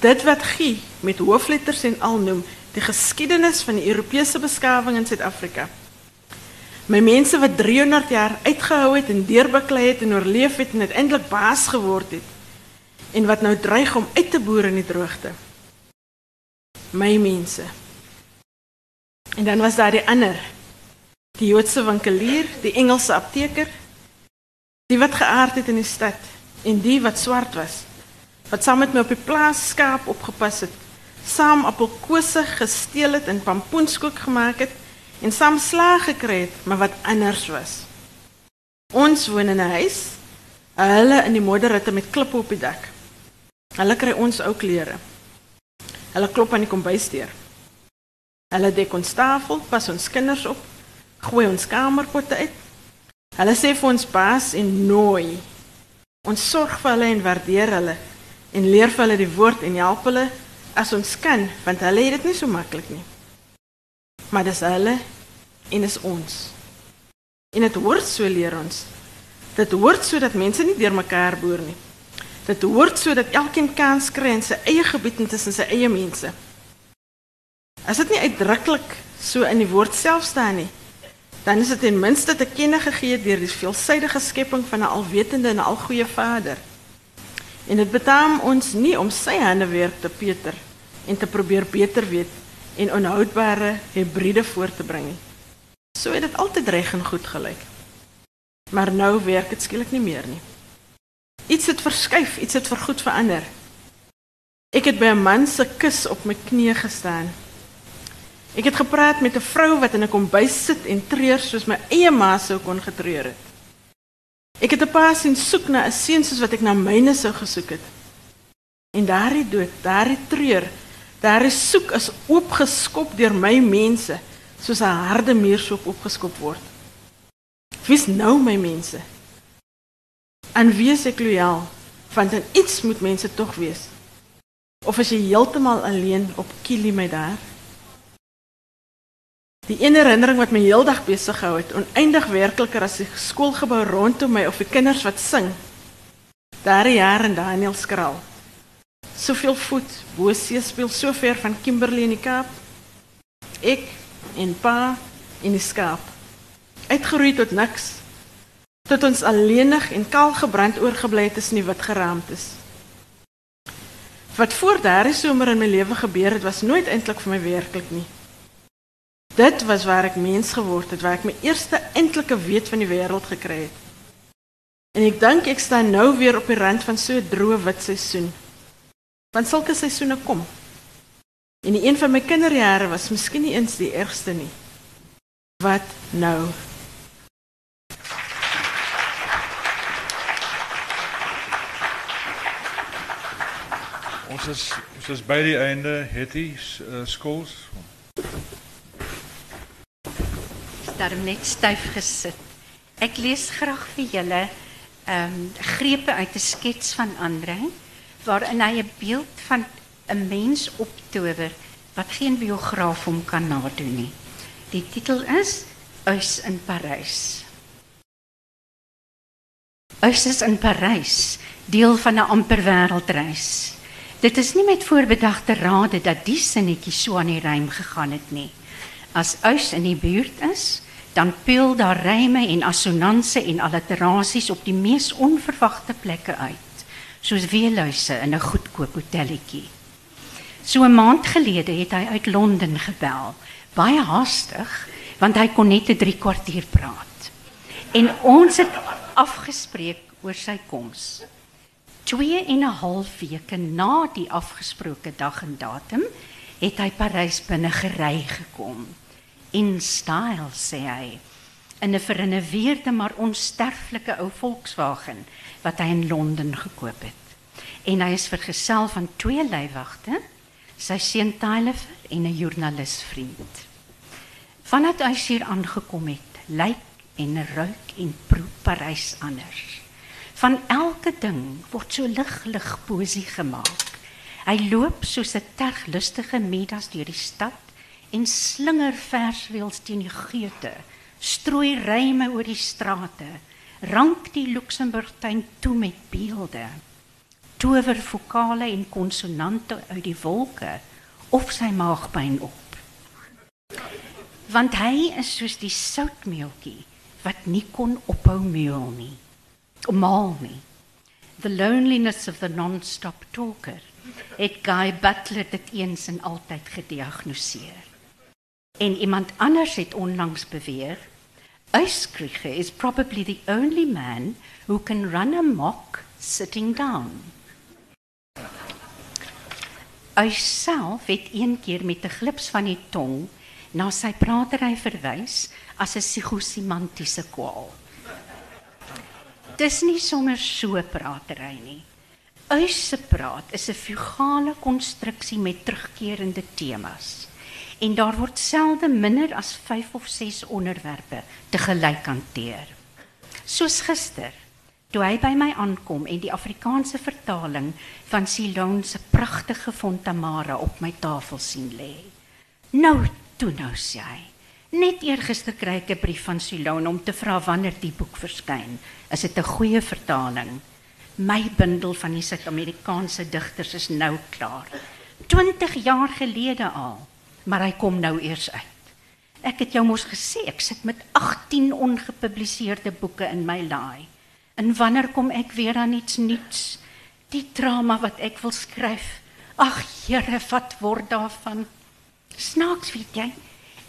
Dit wat Gie met hoofletters en al noem, die geskiedenis van die Europese beskawing in Suid-Afrika. My mense wat 300 jaar uitgehou het en deurbeklei het en oorleef het en uiteindelik baas geword het en wat nou dreig om uit te boer in die droogte. My mense. En dan was daar die ander die Joodse winkelier, die Engelse apteker, die wat geaard het in die stad en die wat swart was, wat saam met my op die plaas skaap opgepas het, saam appelkose gesteel het en pampoenskoek gemaak het en saam slaag maar wat anders was. Ons woon in 'n huis, hulle in die modderritte met klippe op die dak. Hulle kry ons ou klere. Hulle klop aan die kombuisdeur. Hulle dek ons tafel, pas ons kinders op, gooi ons kamerpotte uit. Hulle sê vir ons baas en nooi. Ons sorg vir hulle en waardeer hulle en leer hulle die woord en help hulle as ons kan, want hulle het dit nie so maklik nie. Maar dis hulle en is ons. En dit hoort so leer ons. Dit hoort sodat mense nie deurmekaar boer nie. Dit hoort sodat elkeen kans kry in sy eie gebied en tussen sy eie mense. As dit nie uitdruklik so in die woord self staan nie, dan is dit ten minste te kenne gegee deur die veelsidige skepping van 'n alwetende en algoeie Vader. En dit betaam ons nie om sy handewerk te peter en te probeer beter weet en onhoudbare hibride voor te bring nie. So het dit altyd reg en goed gelyk. Maar nou werk dit skielik nie meer nie. Iets het verskuif, iets het vergoed verander. Ek het by 'n man kus op my knieë gestaan. Ek het gepraat met 'n vrou wat in 'n kombuis sit en treur soos my eie ma sou kon getreur het. Ek het 'n pa sien soek na 'n seun soos wat ek na myne sou gesoek het. En daardie dood, daardie treur, daardie soek is oopgeskop deur my mense soos 'n harde muur so opgeskop word. Wie's nou my mense? En wie is ek loyaal? Want iets moet mense tog wees. Of as jy heeltemal alleen op Kili my daar? Die een herinnering wat my heeldag besig gehou het, oneindig werkliker as die skoolgebou rondom my of die kinders wat sing. Daardie jaar in Daniel skraal. Soveel voet, bo see speel so ver van Kimberley in die Kaap. Ek en pa en die skaap. Uitgeroei tot niks. Tot ons alleenig en kaal gebrand oorgebly het tussen die wit geraamtes. Wat voor daardie somer in my lewe gebeur het, was nooit eintlik vir my werklik nie. Dit was waar ek mens geword het, waar ek my eerste eintlike weet van die wêreld gekry het. En ek dink ek staan nou weer op die rand van so 'n droë wit seisoen. Want sulke seisoene kom. En die een van my kinderjare was miskien nie eens die ergste nie. Wat nou? Ons is ons is die einde Hetty uh. Daarom net styf gesit. Ek lees graag vir julle ehm grepe uit 'n skets van Andre waarin hy 'n beeld van 'n mens optower wat geen biograaf hom kan nadoen nie. Die titel is Huis in Parys. Huis is in Parys, deel van 'n amper wêreldreis. Dit is nie met voorbedagte rade dat die sinnetjie so aan die rym gegaan het nie. As huis in die buurt is, dan peel daar ryme en assonanse en alliterasies op die mees onverwagte plekke uit, soos weeluise in 'n goedkoop hotelletjie. So 'n maand gelede het hy uit Londen gebel, baie haastig, want hy kon net 'n 3 kwartier praat. En ons het afgespreek oor sy koms. 2 en 'n half weke na die afgesproke dag en datum het hy Parys binne gery gekom. In style sê hy in 'n vernuweerde maar onsterflike ou Volkswagen wat hy in Londen gekoop het. En hy is vergesel van twee leiwagte sy seun Tyler en 'n joernalisvriend. Vandat hy hier aangekom het, lyk en ruik en proe Parys anders. Van elke ding word so lig lig poesie gemaak. Hy loop soos 'n terglustige Midas deur die stad en slinger versreels teen die geute, strooi ryme oor die strate, rank die Luxemburgtuin toe met beelde tower vokale en konsonante uit die wolke of sy maagpyn op. Want hy is soos die soutmeeltjie wat nie kon ophou meel nie. Omal nie. The loneliness of the non-stop talker. Het Guy Butler dit eens en altyd gediagnoseer. En iemand anders het onlangs beweer, Uyskrige is probably the only man who can run a mock sitting down. Hy self het een keer met 'n glips van die tong na sy pratery verwys as 'n psigosemantiese kwaal. Dis nie sommer so pratery nie. Uise praat is 'n fugale konstruksie met terugkerende temas. En daar word selde minder as 5 of 6 onderwerpe te gelyk hanteer. Soos gister, toe hy by my aankom en die Afrikaanse vertaling van Siloan se pragtige Fontamara op my tafel sien lê. Nou, toe nou sê hy. Net eergister kry ek 'n brief van Siloan om te vra wanneer die boek verskyn. Is dit 'n goeie vertaling? My bundel van die Suid-Amerikaanse digters is nou klaar. 20 jaar gelede al, maar hy kom nou eers uit. Ek het jou mos gesê ek sit met 18 ongepubliseerde boeke in my laai. En wanneer kom ek weer aan iets nuuts? Die drama wat ek wil skryf. Ag Here, wat word daarvan? Snaaks, weet jy?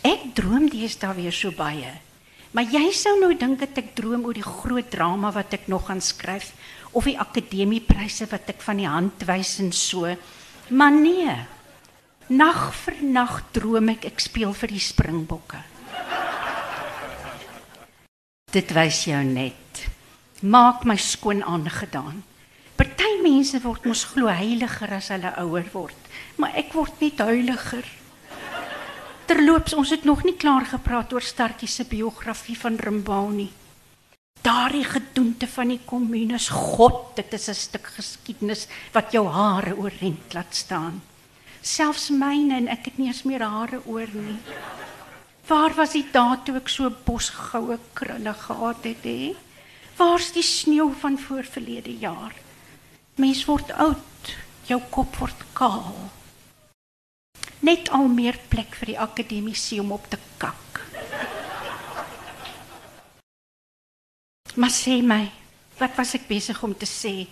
Ek droom deesdae weer so baie. Maar jy sou nou dink dat ek droom oor die groot drama wat ek nog gaan skryf of die akademiepryse wat ek van die hand wys en so. Maar nee. Nag vir nag droom ek ek speel vir die Springbokke. Dit wys jou net. Maak my skoon aangedaan. Party mense word mos glo heiliger as hulle ouer word, maar ek word net heiliger. Terloops, ons het nog nie klaar gepraat oor Startjie se biografie van Rimbaud nie. Daardie gedoente van die kommunes, God, dit is 'n stuk geskiedenis wat jou hare oorent laat staan. Selfs myne en ek het nie eens meer hare oor nie. Waar was die dae toe ek so bosgoue krulle gehad het, hè? Waar's die sneeu van voorverlede jaar? Mens word oud, jou kop word kaal. Net al meer plek vir die akademiese om op te kak. Maar sê my, wat was ek besig om te sê?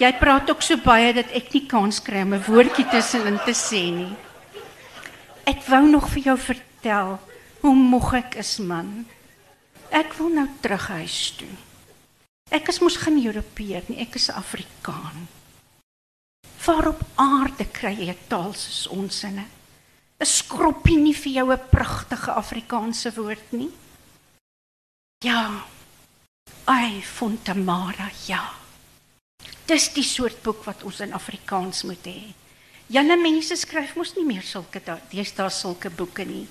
Jy praat ook so baie dat ek nie kans kry om 'n woordjie tussenin te sê nie. Ek wou nog vir jou vertel hoe moeg ek is, man. Ek wil nou terug huis toe. Ek is mos geen Europeër nie, ek is 'n Afrikaan. Waar op aarde kry jy 'n taal soos ons inne? 'n Skroppie nie vir jou 'n pragtige Afrikaanse woord nie. Ja. Ai, Fontamara, ja. Dis die soort boek wat ons in Afrikaans moet hê. Julle mense skryf mos nie meer sulke deesdae sulke boeke nie.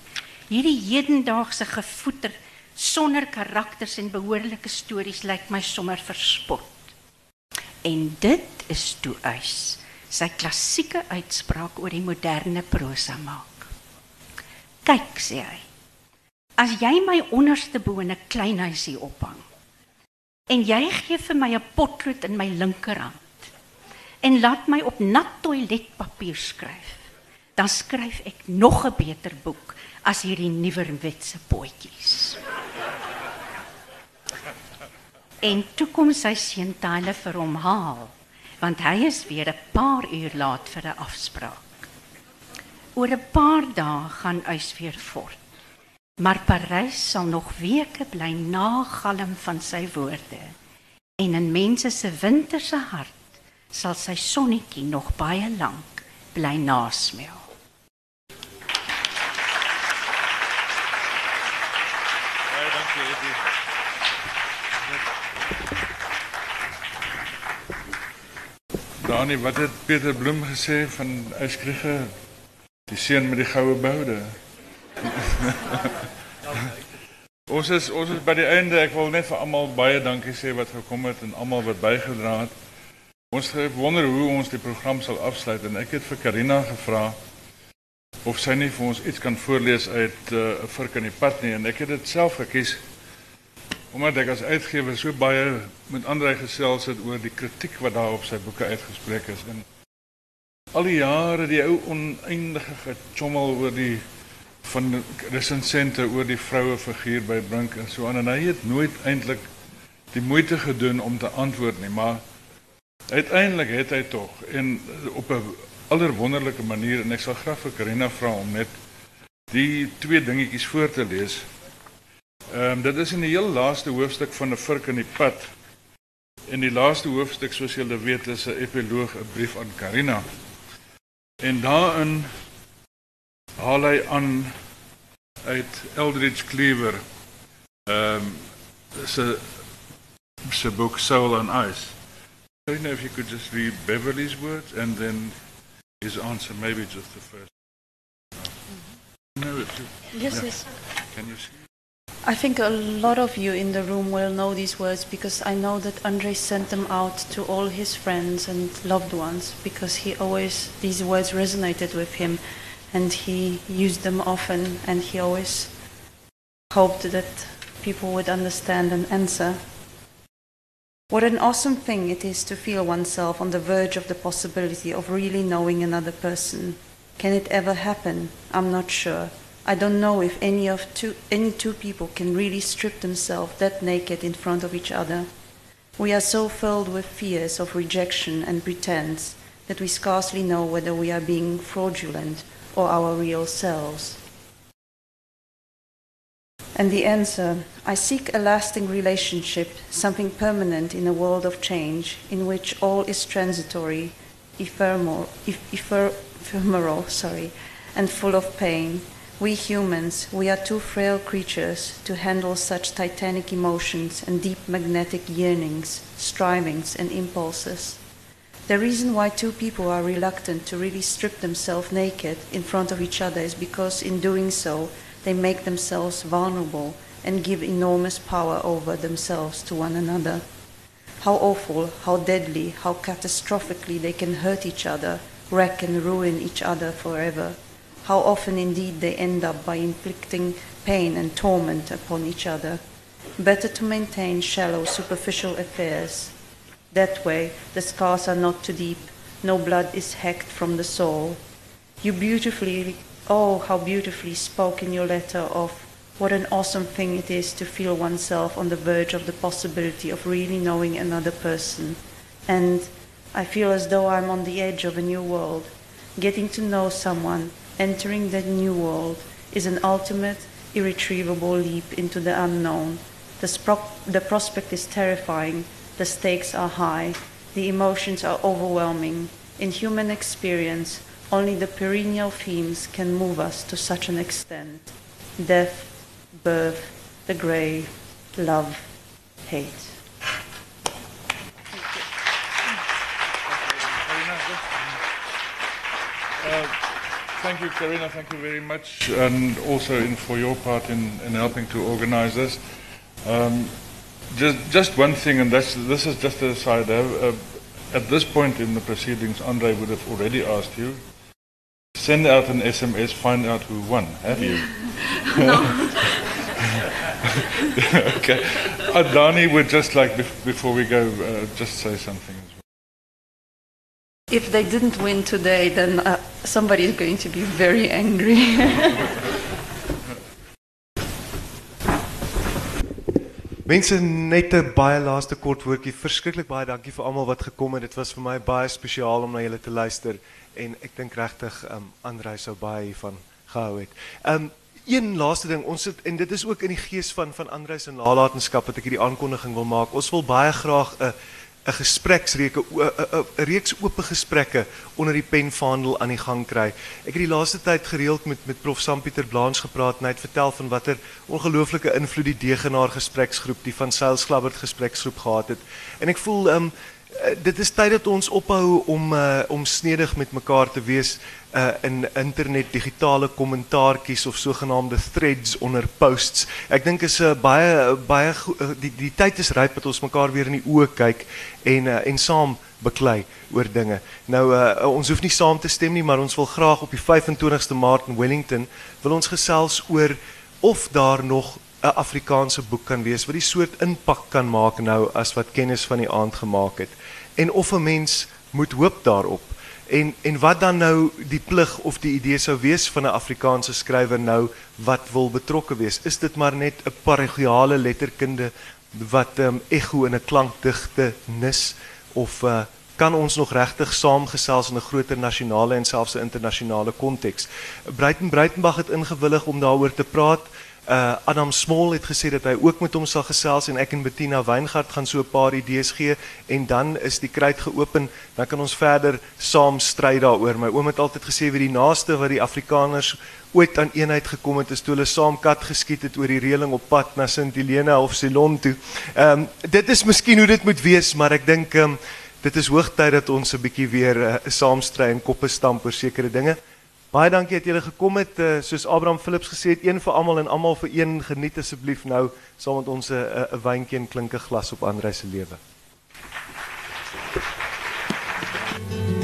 Hierdie hedendaagse gevoeter sonder karakters en behoorlike stories lyk my sommer verspot. En dit is toe eis sy klassieke uitspraak oor die moderne prosa maak. Kyk, sê hy. As jy my onderste bo in 'n klein huisie ophang en jy gee vir my 'n potlood in my linkerhand en laat my op nat toiletpapier skryf, dan skryf ek nog 'n beter boek as hierdie nuwerwetse potjies. En toe kom sy seun Tyler vir hom haal, want hy is weer 'n paar uur laat vir 'n afspraak. Oor 'n paar dae gaan hy weer voort. Maar Parys sal nog weke bly nagalm van sy woorde. En in mense se winterse hart sal sy sonnetjie nog baie lank bly nasmeel. Baie dankie, Eddie. Dani, wat het Pieter Bloem gesê van Yskrige die seun met die goue boude? ons is ons is by die einde. Ek wil net vir almal baie dankie sê wat gekom het en almal wat bygedra het. Ons het wonder hoe ons die program sal afsluit en ek het vir Karina gevra of sy nie vir ons iets kan voorlees uit 'n uh, virk in die pad nie en ek het dit self gekies omdat ek as uitgewer so baie met Andre gesels het oor die kritiek wat daar op sy boeke uitgespreek is en al die jare die ou oneindige gechommel oor die van resensente oor die vroue figuur by Brink en so aan en hy het nooit eintlik die moeite gedoen om te antwoord nie maar uiteindelik het hy tog en op 'n allerwonderlike manier en ek sal graag vir Karina vra om net die twee dingetjies voor te lees. Ehm um, dit is in die heel laaste hoofstuk van 'n virk in die pad. En die laaste hoofstuk soos julle weet is 'n epiloog, 'n brief aan Karina. En daarin haal hy aan uit Eldridge Cleaver ehm um, se se boek Soul on Ice. I don't know if you could just read Beverly's words and then his answer, maybe just the first. No, it's, Yes, yeah. yes. Can you see? I think a lot of you in the room will know these words because I know that Andre sent them out to all his friends and loved ones because he always, these words resonated with him and he used them often and he always hoped that people would understand and answer. What an awesome thing it is to feel oneself on the verge of the possibility of really knowing another person. Can it ever happen? I'm not sure. I don't know if any of two any two people can really strip themselves that naked in front of each other. We are so filled with fears of rejection and pretense that we scarcely know whether we are being fraudulent or our real selves. And the answer I seek a lasting relationship, something permanent in a world of change, in which all is transitory, ephemeral, ephemeral sorry, and full of pain. We humans, we are too frail creatures to handle such titanic emotions and deep magnetic yearnings, strivings, and impulses. The reason why two people are reluctant to really strip themselves naked in front of each other is because in doing so, they make themselves vulnerable and give enormous power over themselves to one another. How awful, how deadly, how catastrophically they can hurt each other, wreck and ruin each other forever. How often indeed they end up by inflicting pain and torment upon each other. Better to maintain shallow, superficial affairs. That way, the scars are not too deep, no blood is hacked from the soul. You beautifully Oh, how beautifully spoke in your letter of what an awesome thing it is to feel oneself on the verge of the possibility of really knowing another person. And I feel as though I'm on the edge of a new world. Getting to know someone, entering that new world, is an ultimate, irretrievable leap into the unknown. The, the prospect is terrifying, the stakes are high, the emotions are overwhelming. In human experience, only the perennial themes can move us to such an extent death, birth, the grave, love, hate. Uh, thank you, Karina. Thank you very much, and also in, for your part in, in helping to organize this. Um, just, just one thing, and that's, this is just a side. Uh, at this point in the proceedings, Andre would have already asked you. Send out an SMS, find out who won. Have you? okay. Adani would just like, before we go, uh, just say something as well. If they didn't win today, then uh, somebody is going to be very angry. Mense net 'n baie laaste kort woordjie. Verskriklik baie dankie vir almal wat gekom het. Dit was vir my baie spesiaal om na julle te luister en ek dink regtig um Andrei sou baie hiervan gehou het. Um een laaste ding, ons het en dit is ook in die gees van van Andrei se nalatenskap wat ek hierdie aankondiging wil maak. Ons wil baie graag 'n 'n gespreksreeks 'n reeks oop gesprekke onder die penvaandel aan die gang kry. Ek het die laaste tyd gereeld met met prof Sam Pieter Blaans gepraat en hy het vertel van watter ongelooflike invloed die Degenaar gespreksgroep, die van Sails Klabbert gespreksgroep gehad het. En ek voel um uh, dit is tyd dat ons ophou om uh, om snedig met mekaar te wees uh, in internet digitale kommentaartjies of sogenaamde threads onder posts. Dink is 'n uh, baie baie die die tyd is ryp dat ons mekaar weer in die oë kyk en uh, en saam beklei oor dinge. Nou uh, ons hoef nie saam te stem nie, maar ons wil graag op die 25ste Maart in Wellington wil ons gesels oor of daar nog 'n Afrikaanse boek kan wees wat die soort impak kan maak nou as wat kennis van die aand gemaak het en of 'n mens moet hoop daarop. En en wat dan nou die plig of die idee sou wees van 'n Afrikaanse skrywer nou wat wil betrokke wees? Is dit maar net 'n parochiale letterkunde wat ehm um, ego in 'n klankdigte nis of uh, kan ons nog regtig saamgesels in 'n groter nasionale en selfs 'n internasionale konteks? Breiten Breitenberg het ingewillig om daaroor te praat. Uh Adam Small het gesê dat hy ook met hom sal gesels en ek en Bettina Weingart gaan so 'n paar idees gee en dan is die kruit geopen, dan kan ons verder saam stry daaroor. My oom het altyd gesê wie die naaste wat die Afrikaners ooit aan eenheid gekom het is toe hulle saam kat geskiet het oor die reëling op pad na Sint Helena of Ceylon toe. Ehm um, dit is miskien hoe dit moet wees, maar ek dink ehm um, dit is hoogtyd dat ons 'n bietjie weer uh, saam stry en koppe stamp oor sekere dinge. Baie dankie dat julle gekom het. Eh, soos Abraham Philips gesê het, een vir almal en almal vir een. Geniet asseblief nou saam met ons 'n wynkie en klinke glas op Andre se lewe. Thank you.